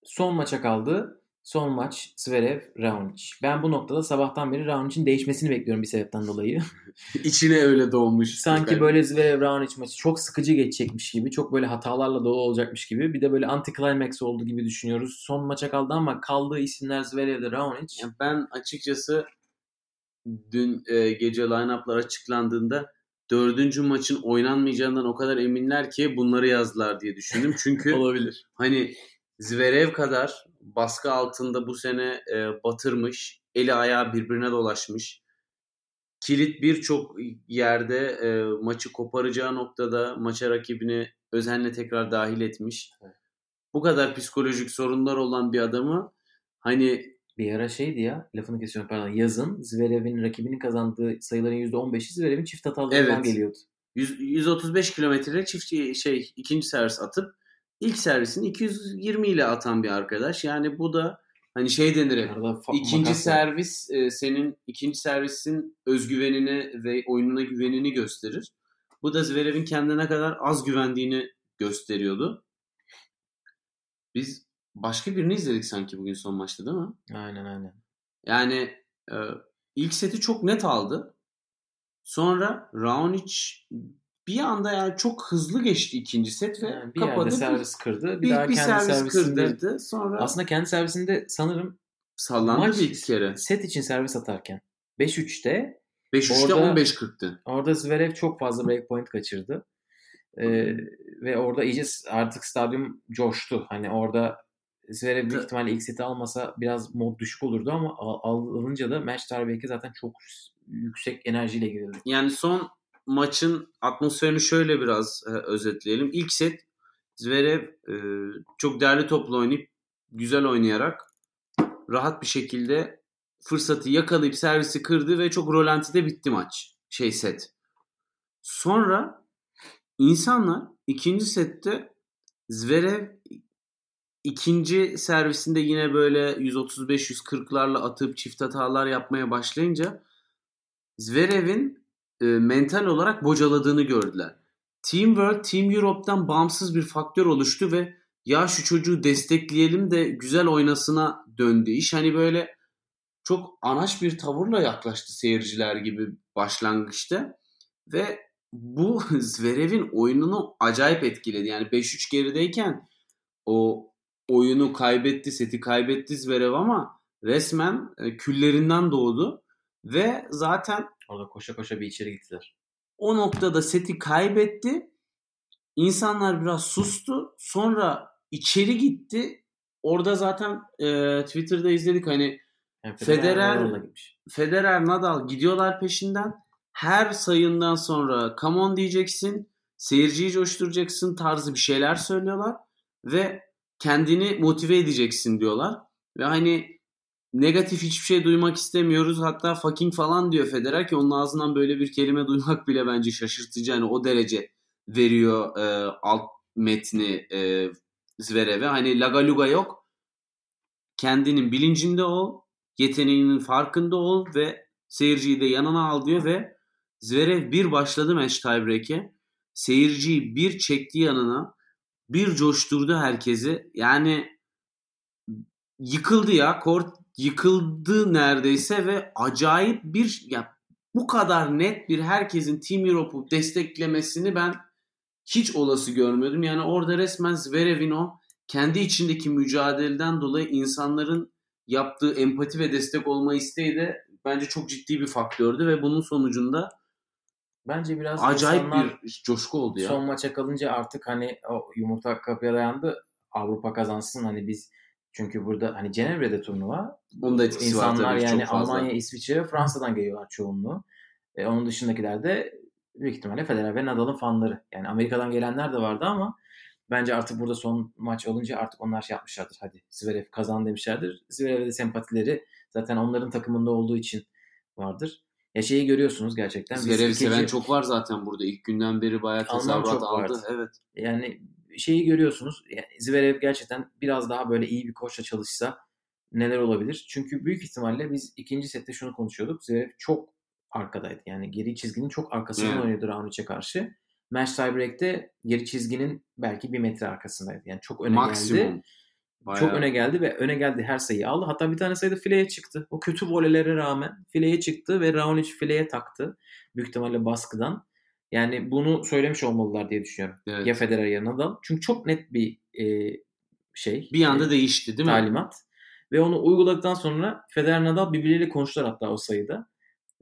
son maça kaldı. Son maç Zverev Raonic. Ben bu noktada sabahtan beri Raonic'in değişmesini bekliyorum bir sebepten dolayı. İçine öyle doğmuş. Sanki böyle Zverev Raonic maçı çok sıkıcı geçecekmiş gibi, çok böyle hatalarla dolu olacakmış gibi. Bir de böyle anti climax oldu gibi düşünüyoruz. Son maça kaldı ama kaldığı isimler Zverev ve Raonic. Ya ben açıkçası dün e, gece line-up'lar açıklandığında dördüncü maçın oynanmayacağından o kadar eminler ki bunları yazdılar diye düşündüm. Çünkü Olabilir. hani Zverev kadar baskı altında bu sene e, batırmış, eli ayağı birbirine dolaşmış. Kilit birçok yerde e, maçı koparacağı noktada maça rakibini özenle tekrar dahil etmiş. Bu kadar psikolojik sorunlar olan bir adamı hani Bir ara şeydi ya, lafını kesiyorum pardon. Yazın Zverev'in rakibinin kazandığı sayıların %15'i Zverev'in çift hatalarından Evet. geliyordu. 100, 135 kilometre çift şey ikinci servis atıp ilk servisini 220 ile atan bir arkadaş. Yani bu da hani şey denir hep. İkinci servis e, senin ikinci servisin özgüvenini ve oyununa güvenini gösterir. Bu da Zverev'in kendine kadar az güvendiğini gösteriyordu. Biz başka birini izledik sanki bugün son maçta değil mi? Aynen aynen. Yani e, ilk seti çok net aldı. Sonra Raonic bir anda yani çok hızlı geçti ikinci set ve Yani bir kapadı. yerde servis kırdı. Bir, bir, daha bir kendi servis kırdırdı. Sonra aslında kendi servisinde sanırım sallandı maç bir iki kere. set için servis atarken 5-3'te 5-3'te Orada- 15-40'tı. orada Zverev çok fazla break point kaçırdı. Ee, ve orada iyice artık stadyum coştu. Hani orada Zverev büyük ihtimalle ilk seti almasa biraz mod düşük olurdu ama al- alınca da match tiebreak'e zaten çok yüksek enerjiyle girildi. Yani son maçın atmosferini şöyle biraz e, özetleyelim. İlk set Zverev e, çok değerli topla oynayıp güzel oynayarak rahat bir şekilde fırsatı yakalayıp servisi kırdı ve çok rolantide bitti maç. Şey set. Sonra insanlar ikinci sette Zverev ikinci servisinde yine böyle 135-140'larla atıp çift hatalar yapmaya başlayınca Zverev'in e, mental olarak bocaladığını gördüler. Team World, Team Europe'dan bağımsız bir faktör oluştu ve ya şu çocuğu destekleyelim de güzel oynasına döndü iş. Hani böyle çok anaç bir tavırla yaklaştı seyirciler gibi başlangıçta ve bu Zverev'in oyununu acayip etkiledi. Yani 5-3 gerideyken o oyunu kaybetti, seti kaybetti Zverev ama resmen e, küllerinden doğdu ve zaten Orada koşa koşa bir içeri gittiler. o noktada seti kaybetti. İnsanlar biraz sustu. Sonra içeri gitti. Orada zaten e, Twitter'da izledik hani Yani Federer-. Federer, Nadal gidiyorlar peşinden. Her sayından sonra come on diyeceksin. Seyirciyi coşturacaksın tarzı bir şeyler söylüyorlar. Ve kendini motive edeceksin diyorlar. Ve hani negatif hiçbir şey duymak istemiyoruz. Hatta fucking falan diyor Federer ki onun ağzından böyle bir kelime duymak bile bence şaşırtıcı. Hani o derece veriyor e, alt metni e, Zverev'e. Hani lagaluga yok. Kendinin bilincinde ol. Yeteneğinin farkında ol ve seyirciyi de yanına al diyor ve Zverev bir başladı match tiebreak'e. Seyirciyi bir çekti yanına. Bir coşturdu herkesi. Yani yıkıldı ya. Kort yıkıldı neredeyse ve acayip bir ya bu kadar net bir herkesin Team Europe'u desteklemesini ben hiç olası görmüyordum. Yani orada resmen Zverev'in o kendi içindeki mücadeleden dolayı insanların yaptığı empati ve destek olma isteği de bence çok ciddi bir faktördü ve bunun sonucunda Bence biraz acayip bir coşku oldu ya. son maça kalınca artık hani o yumurta kapıya dayandı. Avrupa kazansın hani biz çünkü burada hani Cenevre'de turnuva Onun da etkisi var İnsanlar tabii yani çok fazla. Almanya, İsviçre Fransa'dan geliyorlar çoğunluğu. E, onun dışındakiler de büyük ihtimalle Federer ve Nadal'ın fanları. Yani Amerika'dan gelenler de vardı ama bence artık burada son maç olunca artık onlar şey yapmışlardır. Hadi Zverev kazan demişlerdir. Zverev'e de sempatileri zaten onların takımında olduğu için vardır. Ya şeyi görüyorsunuz gerçekten. Zverev'i seven çok var zaten burada. İlk günden beri bayağı tezahürat aldı. vardı. Evet. Yani şeyi görüyorsunuz. Yani Zverev gerçekten biraz daha böyle iyi bir koçla çalışsa neler olabilir? Çünkü büyük ihtimalle biz ikinci sette şunu konuşuyorduk. Zverev çok arkadaydı. Yani geri çizginin çok arkasından Evet. oynuyordu Raonic'e karşı. match tiebreak'te geri çizginin belki bir metre arkasındaydı. Yani çok öne geldi. Bayağı. Çok öne geldi ve öne geldi her sayıyı aldı. Hatta bir tane sayıda fileye çıktı. O kötü volelere rağmen fileye çıktı ve Raonic fileye taktı. Büyük ihtimalle baskıdan. Yani bunu söylemiş olmalılar diye düşünüyorum. Evet. Ya Federer ya Nadal. Çünkü çok net bir e, şey. Bir anda e, değişti değil mi? talimat. Ve onu uyguladıktan sonra Federer Nadal birbirleriyle konuştular hatta o sayıda.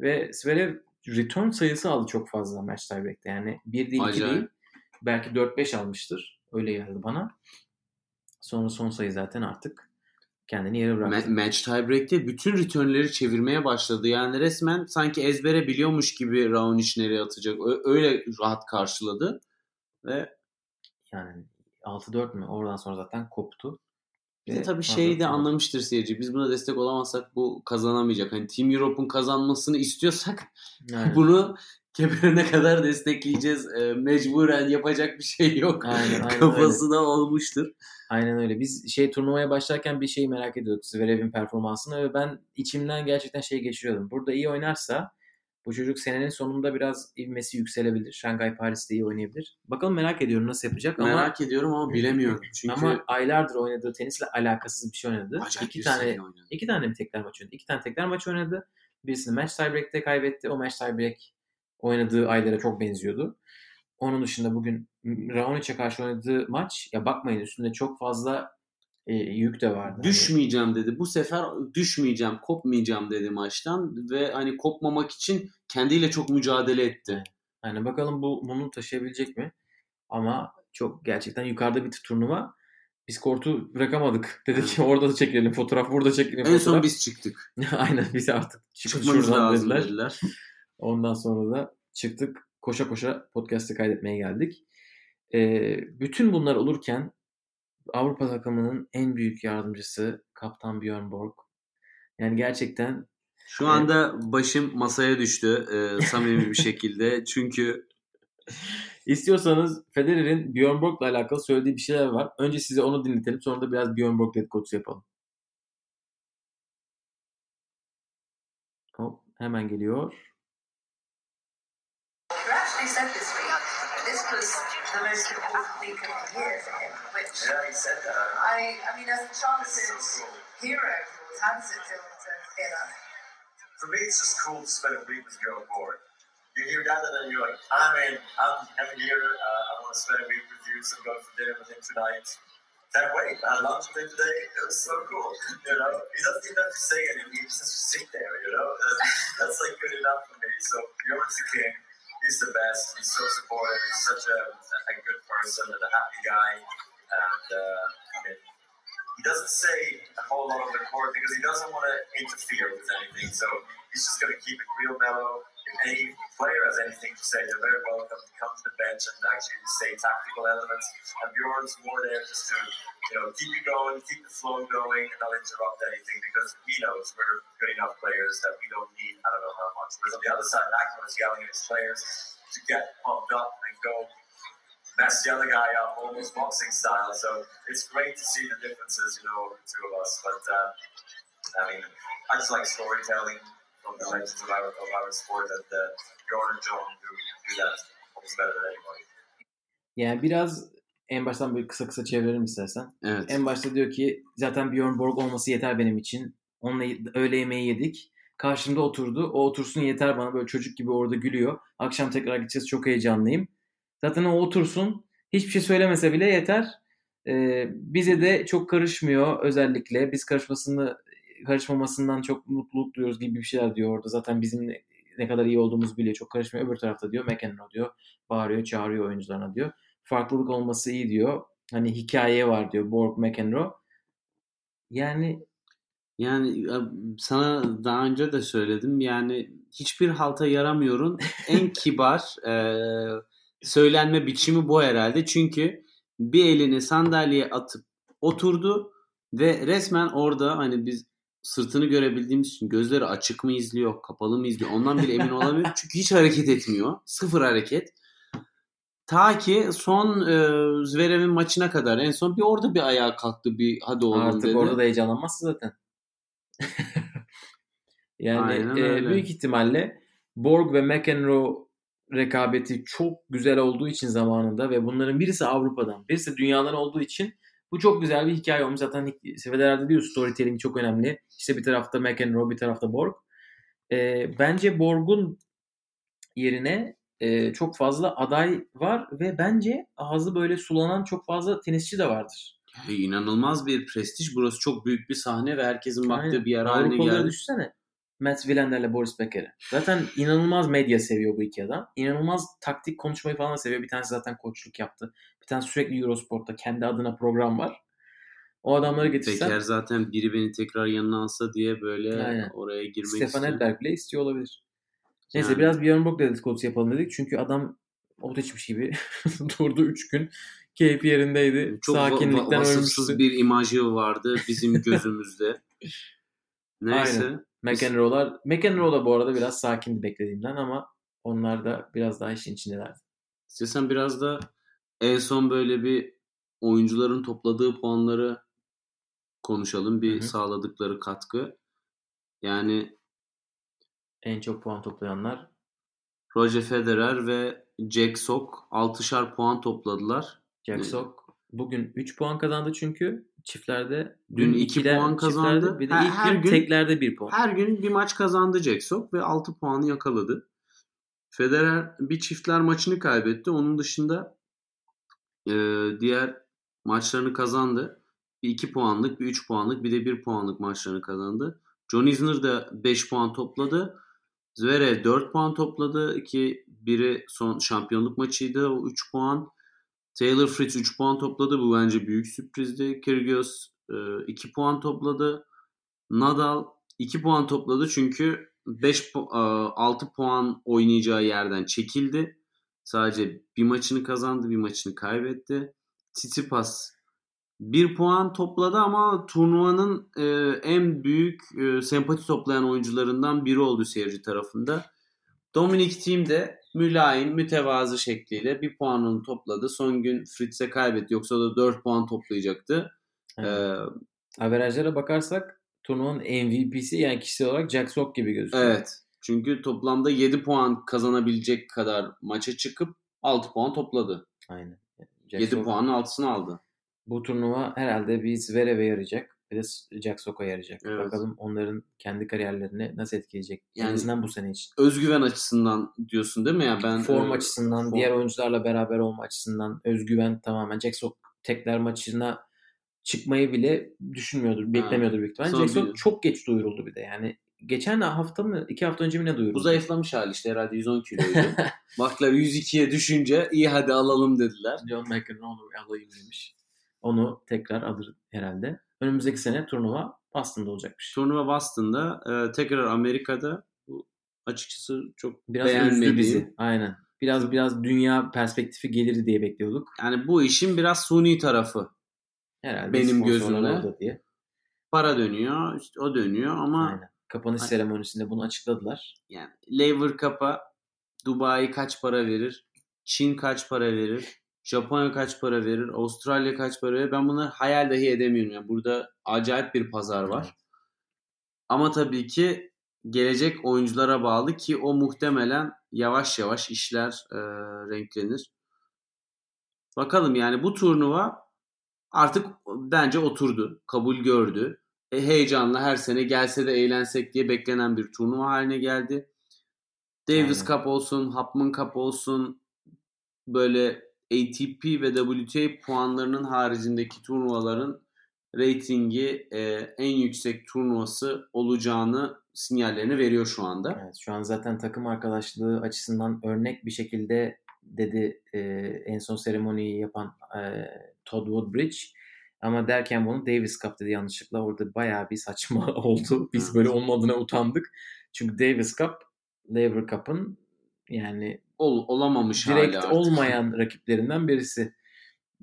Ve Zverev return sayısı aldı çok fazla match tiebreak'te. Yani 1 değil 2 Acayip. değil. Belki 4-5 almıştır. Öyle geldi bana. Sonra son sayı zaten artık kendini yere bıraktı. Ma- match tiebreak'te bütün returnleri çevirmeye başladı. Yani resmen sanki ezbere biliyormuş gibi Raonic nereye atacak. Ö- öyle rahat karşıladı. Ve Yani 6-4 mü? Oradan sonra zaten koptu. bir de tabii şeyi de tutamadı. anlamıştır seyirci. Biz buna destek olamazsak bu kazanamayacak. Hani Team Europe'un kazanmasını istiyorsak Aynen. bunu kemerine kadar destekleyeceğiz. Ee, mecburen yapacak bir şey yok. Aynen, aynen Kafası da olmuştur. Aynen öyle. Biz şey turnuvaya başlarken bir şeyi merak ediyorduk. Zverev'in performansını ve ben içimden gerçekten şey geçiriyordum. Burada iyi oynarsa bu çocuk senenin sonunda biraz ivmesi yükselebilir. Şangay Paris'te iyi oynayabilir. Bakalım merak ediyorum nasıl yapacak ama Merak ediyorum ama bilemiyorum. Çünkü ama aylardır oynadığı tenisle alakasız bir şey oynadı. acayip iki tane oynadı. iki tane mi tekrar maç oynadı? İki tane tekrar maç oynadı. Birisini match tiebreak'te kaybetti. O match tiebreak oynadığı aylara çok benziyordu. Onun dışında bugün Raonic'e karşı oynadığı maç ya bakmayın üstünde çok fazla e, yük de vardı. Hani Düşmeyeceğim dedi. Bu sefer düşmeyeceğim, kopmayacağım dedi maçtan ve hani kopmamak için kendiyle çok mücadele etti. Hani, hani bakalım bu bunu taşıyabilecek mi? Ama çok gerçekten yukarıda bir turnuva. Biz kortu bırakamadık. Dedik orada da çekelim fotoğraf, burada çekelim En fotoğraf. son biz çıktık. Aynen biz artık şuradan lazım dediler. dediler. Ondan sonra da çıktık koşa koşa podcast'ı kaydetmeye geldik. Ee, bütün bunlar olurken Avrupa takımının en büyük yardımcısı Kaptan Björn Borg. Yani gerçekten Şu anda başım masaya düştü e, samimi bir şekilde. Çünkü istiyorsanız Federer'in Björn Borg'la alakalı söylediği bir şeyler var. Önce size onu dinletelim sonra da biraz Björn Borg dedikodusu yapalım. Hop, hemen geliyor. The most important week of the year for him, which Yeah, he said that. I, I mean, as Charlotte's so cool. hero, how does it feel to hear that? For me, it's just cool to spend a week with Joe Board. You hear that, and then you're like, I'm in. I'm, I'm here. Uh, I want to spend a week with you, so I'm going for dinner with him tonight. Can't wait. I had lunch with him today. It was so cool. You know, he doesn't even have to say anything. He just has to sit there. You know, that's, that's like good enough for me. So Bjorn's the king. He's the best. He's so supportive. He's such a, a good person and a happy guy. And uh, he doesn't say a whole lot on the court because he doesn't want to interfere with anything. So he's just going to keep it real mellow. If any player has anything to say, they're very welcome to come to the bench and actually say tactical elements. And Bjorn's more there just to, you know, keep it going, keep the flow going, and not interrupt anything because he knows we're good enough players that we don't need I don't know how much. Whereas on the other side, Akron is yelling at his players to get pumped up and go mess the other guy up, almost boxing style. So it's great to see the differences, you know, the two of us. But uh, I mean, I just like storytelling the of our, of our sport, and uh, Bjorn and John do, do that almost better than anybody. Yani biraz en baştan bir kısa kısa çevirelim istersen. evet. En başta diyor ki zaten Björn Borg olması yeter benim için. Onunla öğle yemeği yedik. Karşımda oturdu. O otursun yeter bana. Böyle çocuk gibi orada gülüyor. Akşam tekrar gideceğiz. Çok heyecanlıyım. Zaten o otursun. Hiçbir şey söylemese bile yeter. Ee, bize de çok karışmıyor özellikle. Biz karışmasını karışmamasından çok mutluluk duyuyoruz gibi bir şeyler diyor orada. Zaten bizim ne, ne kadar iyi olduğumuzu biliyor. Çok karışmıyor. Öbür tarafta diyor McEnroe diyor. Bağırıyor, çağırıyor oyuncularına diyor. Farklılık olması iyi diyor. Hani hikaye var diyor Borg McEnroe. Yani Yani e, sana daha önce de söyledim. Yani hiçbir halta yaramıyorun en kibar e, söylenme biçimi bu herhalde. Çünkü bir elini sandalyeye atıp oturdu ve resmen orada hani biz sırtını görebildiğimiz için gözleri açık mı izliyor, kapalı mı izliyor ondan bile emin olamıyoruz. Çünkü hiç hareket etmiyor. Sıfır hareket. Ta ki son e, Zverev'in maçına kadar en son bir orada bir ayağa kalktı bir hadi oğlum artık dedi. orada da heyecanlanmazsın zaten. yani Aynen e, öyle. büyük ihtimalle Borg ve McEnroe rekabeti çok güzel olduğu için zamanında ve bunların birisi Avrupa'dan, birisi dünyadan olduğu için bu çok güzel bir hikaye olmuş. Zaten Sefeler'de diyor storytelling çok önemli. İşte bir tarafta McEnroe, bir tarafta Borg. Ee, bence Borg'un yerine e, çok fazla aday var ve bence ağzı böyle sulanan çok fazla tenisçi de vardır. Ve inanılmaz bir prestij. Burası çok büyük bir sahne ve herkesin baktığı Aynen. bir yer haline geldi. düşünsene. Matt Willender'le Boris Becker'e. Zaten inanılmaz medya seviyor bu iki adam. İnanılmaz taktik konuşmayı falan seviyor. Bir tanesi zaten koçluk yaptı. Bir tanesi sürekli Eurosport'ta kendi adına program var. O adamları getirsen Peker zaten biri beni tekrar yanına alsa diye böyle Aynen. oraya girmek Stefan istiyor. Edberg bile istiyor olabilir. Neyse Yani. biraz Björn Borg dedikodusu yapalım dedik. Çünkü adam ot içmiş gibi durdu 3 gün. Keyfi yerindeydi. Çok Sakinlikten va- vasıfsız ölmüştü. bir imajı vardı bizim gözümüzde. Neyse. McEnroe'lar. McEnroe da bu arada biraz sakindi beklediğimden ama onlar da biraz daha işin içindelerdi. İstesen biraz da en son böyle bir oyuncuların topladığı puanları konuşalım. Bir Hı hı. sağladıkları katkı. Yani En çok puan toplayanlar Roger Federer ve Jack Sock 6'şar puan topladılar. Jack Evet. Sock bugün 3 puan kazandı çünkü çiftlerde. Dün iki ikide puan kazandı. Bir de Her- ilk her gün, gün- teklerde 1 puan. Her gün bir maç kazandı Jack Sock ve 6 puanı yakaladı. Federer bir çiftler maçını kaybetti. Onun dışında e, diğer maçlarını kazandı. Bir 2 puanlık, bir 3 puanlık, bir de 1 puanlık maçlarını kazandı. John Isner de 5 puan topladı. Zverev 4 puan topladı ki biri son şampiyonluk maçıydı. O 3 puan. Taylor Fritz 3 puan topladı. Bu bence büyük sürprizdi. Kyrgios 2 puan topladı. Nadal 2 puan topladı çünkü 5 6 puan oynayacağı yerden çekildi. Sadece bir maçını kazandı, bir maçını kaybetti. Tsitsipas 1 puan topladı ama turnuvanın e, en büyük e, sempati toplayan oyuncularından biri oldu seyirci tarafında. Dominic Thiem de mülayim, mütevazı şekliyle bir puanını topladı. Son gün Fritz'e kaybetti. Yoksa da 4 puan toplayacaktı. Evet. Ee, Averajlara bakarsak turnuvanın MVP'si yani kişisel olarak Jack Sock gibi gözüküyor. evet. Çünkü toplamda 7 puan kazanabilecek kadar maça çıkıp 6 puan topladı. Aynen. Jack 7 Sock- puanın altısını aldı. Bu turnuva herhalde bir Zverev'e yarayacak. Bir de Jack Sock'a yarayacak. Evet. Bakalım onların kendi kariyerlerini nasıl etkileyecek. Yani- en azından bu sene için. Özgüven açısından diyorsun değil mi? Yani ben Form e, açısından, form- diğer oyuncularla beraber olma açısından, özgüven tamamen. Jack Sock tekler maçına çıkmayı bile düşünmüyordur, beklemiyordur büyük ihtimalle. Sonra Jack Sock bir- çok geç duyuruldu bir de. Yani geçen hafta mı, iki hafta önce mi ne duyuruldu? Bu zayıflamış hali işte herhalde 110 kiloydu. Baklar 102'ye düşünce iyi hadi alalım dediler. John McEnroe onu alayım demiş. Onu tekrar alır herhalde. Önümüzdeki sene turnuva Boston'da olacakmış. Turnuva Boston'da e, tekrar Amerika'da bu açıkçası çok Biraz beğenmediğim. bizi. Aynen. Biraz biraz dünya perspektifi gelir diye bekliyorduk. Yani bu işin biraz suni tarafı. Herhalde Benim gözümde. diye. Para dönüyor, işte o dönüyor ama Aynen. Kapanış Aynen. seremonisinde bunu açıkladılar. yani Lever Cup'a Dubai kaç para verir? Çin kaç para verir? Japonya kaç para verir? Avustralya kaç para verir? Ben bunları hayal dahi edemiyorum. Yani burada acayip bir pazar var. Ama tabii ki gelecek oyunculara bağlı ki o muhtemelen yavaş yavaş işler e, renklenir. Bakalım yani bu turnuva artık bence oturdu. Kabul gördü. E, heyecanla her sene gelse de eğlensek diye beklenen bir turnuva haline geldi. Davis Aynen. Cup olsun, Hapman Cup olsun böyle ATP ve WTA puanlarının haricindeki turnuvaların reytingi e, en yüksek turnuvası olacağını sinyallerini veriyor şu anda. Evet, şu an zaten takım arkadaşlığı açısından örnek bir şekilde dedi e, en son seremoniyi yapan e, Todd Woodbridge. Ama derken bunu Davis Cup dedi yanlışlıkla. Orada bayağı bir saçma oldu. Biz böyle onun adına utandık. Çünkü Davis Cup, Lever Cup'ın yani Ol, olamamış direkt artık. olmayan rakiplerinden birisi.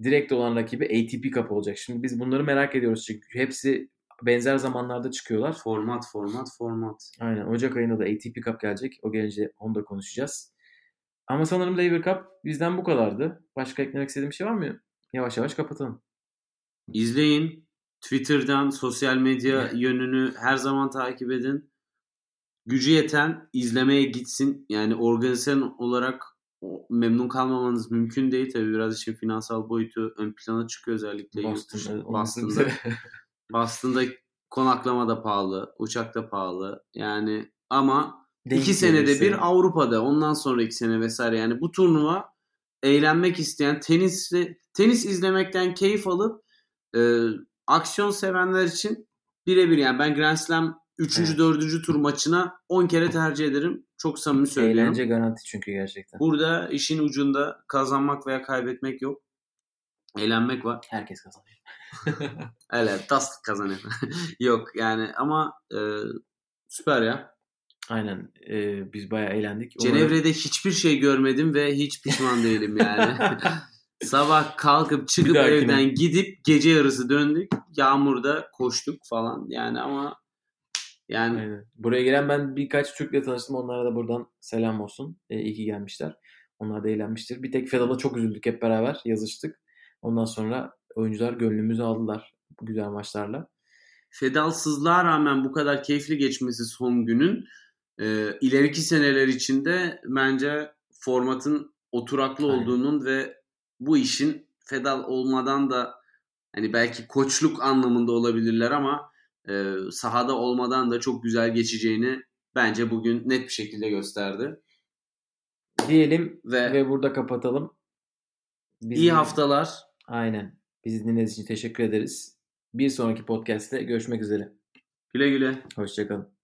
Direkt olan rakibi ATP Cup olacak. Şimdi biz bunları merak ediyoruz çünkü hepsi benzer zamanlarda çıkıyorlar. Format, format, format. Aynen. Ocak ayında da ATP Cup gelecek. O gelince onu da konuşacağız. Ama sanırım Lever Cup bizden bu kadardı. Başka eklemek istediğim bir şey var mı? Yavaş yavaş kapatalım. İzleyin. Twitter'dan sosyal medya yönünü her zaman takip edin. Gücü yeten izlemeye gitsin. Yani organizasyon olarak memnun kalmamanız mümkün değil tabii biraz işin finansal boyutu ön plana çıkıyor özellikle yurt Boston'da. Boston'da. Konaklama da pahalı, uçak da pahalı. Yani ama Denk iki senede bir Avrupa'da ondan sonraki sene vesaire yani bu turnuva eğlenmek isteyen tenisle tenis izlemekten keyif alıp e, aksiyon sevenler için birebir yani ben Grand Slam 3. Evet. 4. tur maçına 10 kere tercih ederim. Çok samimi söylüyorum. Eğlence garanti çünkü gerçekten. Burada işin ucunda kazanmak veya kaybetmek yok. Eğlenmek var. Herkes kazanıyor. Evet, tas kazanıyor. yok yani ama e, süper ya. Aynen. Ee, biz bayağı eğlendik. Umarım- Cenevre'de hiçbir şey görmedim ve hiç pişman değilim yani. Sabah kalkıp çıkıp evden gidip gece yarısı döndük. Yağmurda koştuk falan yani ama yani Aynen. Buraya gelen ben birkaç Türk'le tanıştım. Onlara da buradan selam olsun. Ee, iyi ki gelmişler. Onlar da eğlenmiştir. Bir tek Fedal'a çok üzüldük hep beraber. Yazıştık. Ondan sonra oyuncular gönlümüzü aldılar bu güzel maçlarla. fedalsızlığa rağmen bu kadar keyifli geçmesi son günün e, ileriki seneler içinde bence formatın oturaklı Aynen. olduğunun ve bu işin fedal olmadan da hani belki koçluk anlamında olabilirler ama e, sahada olmadan da çok güzel geçeceğini bence bugün net bir şekilde gösterdi. Diyelim Ve, ve burada kapatalım. Biz iyi haftalar. Aynen. Bizi dinlediğiniz için teşekkür ederiz. Bir sonraki podcast'te görüşmek üzere. Güle güle. Hoşçakalın.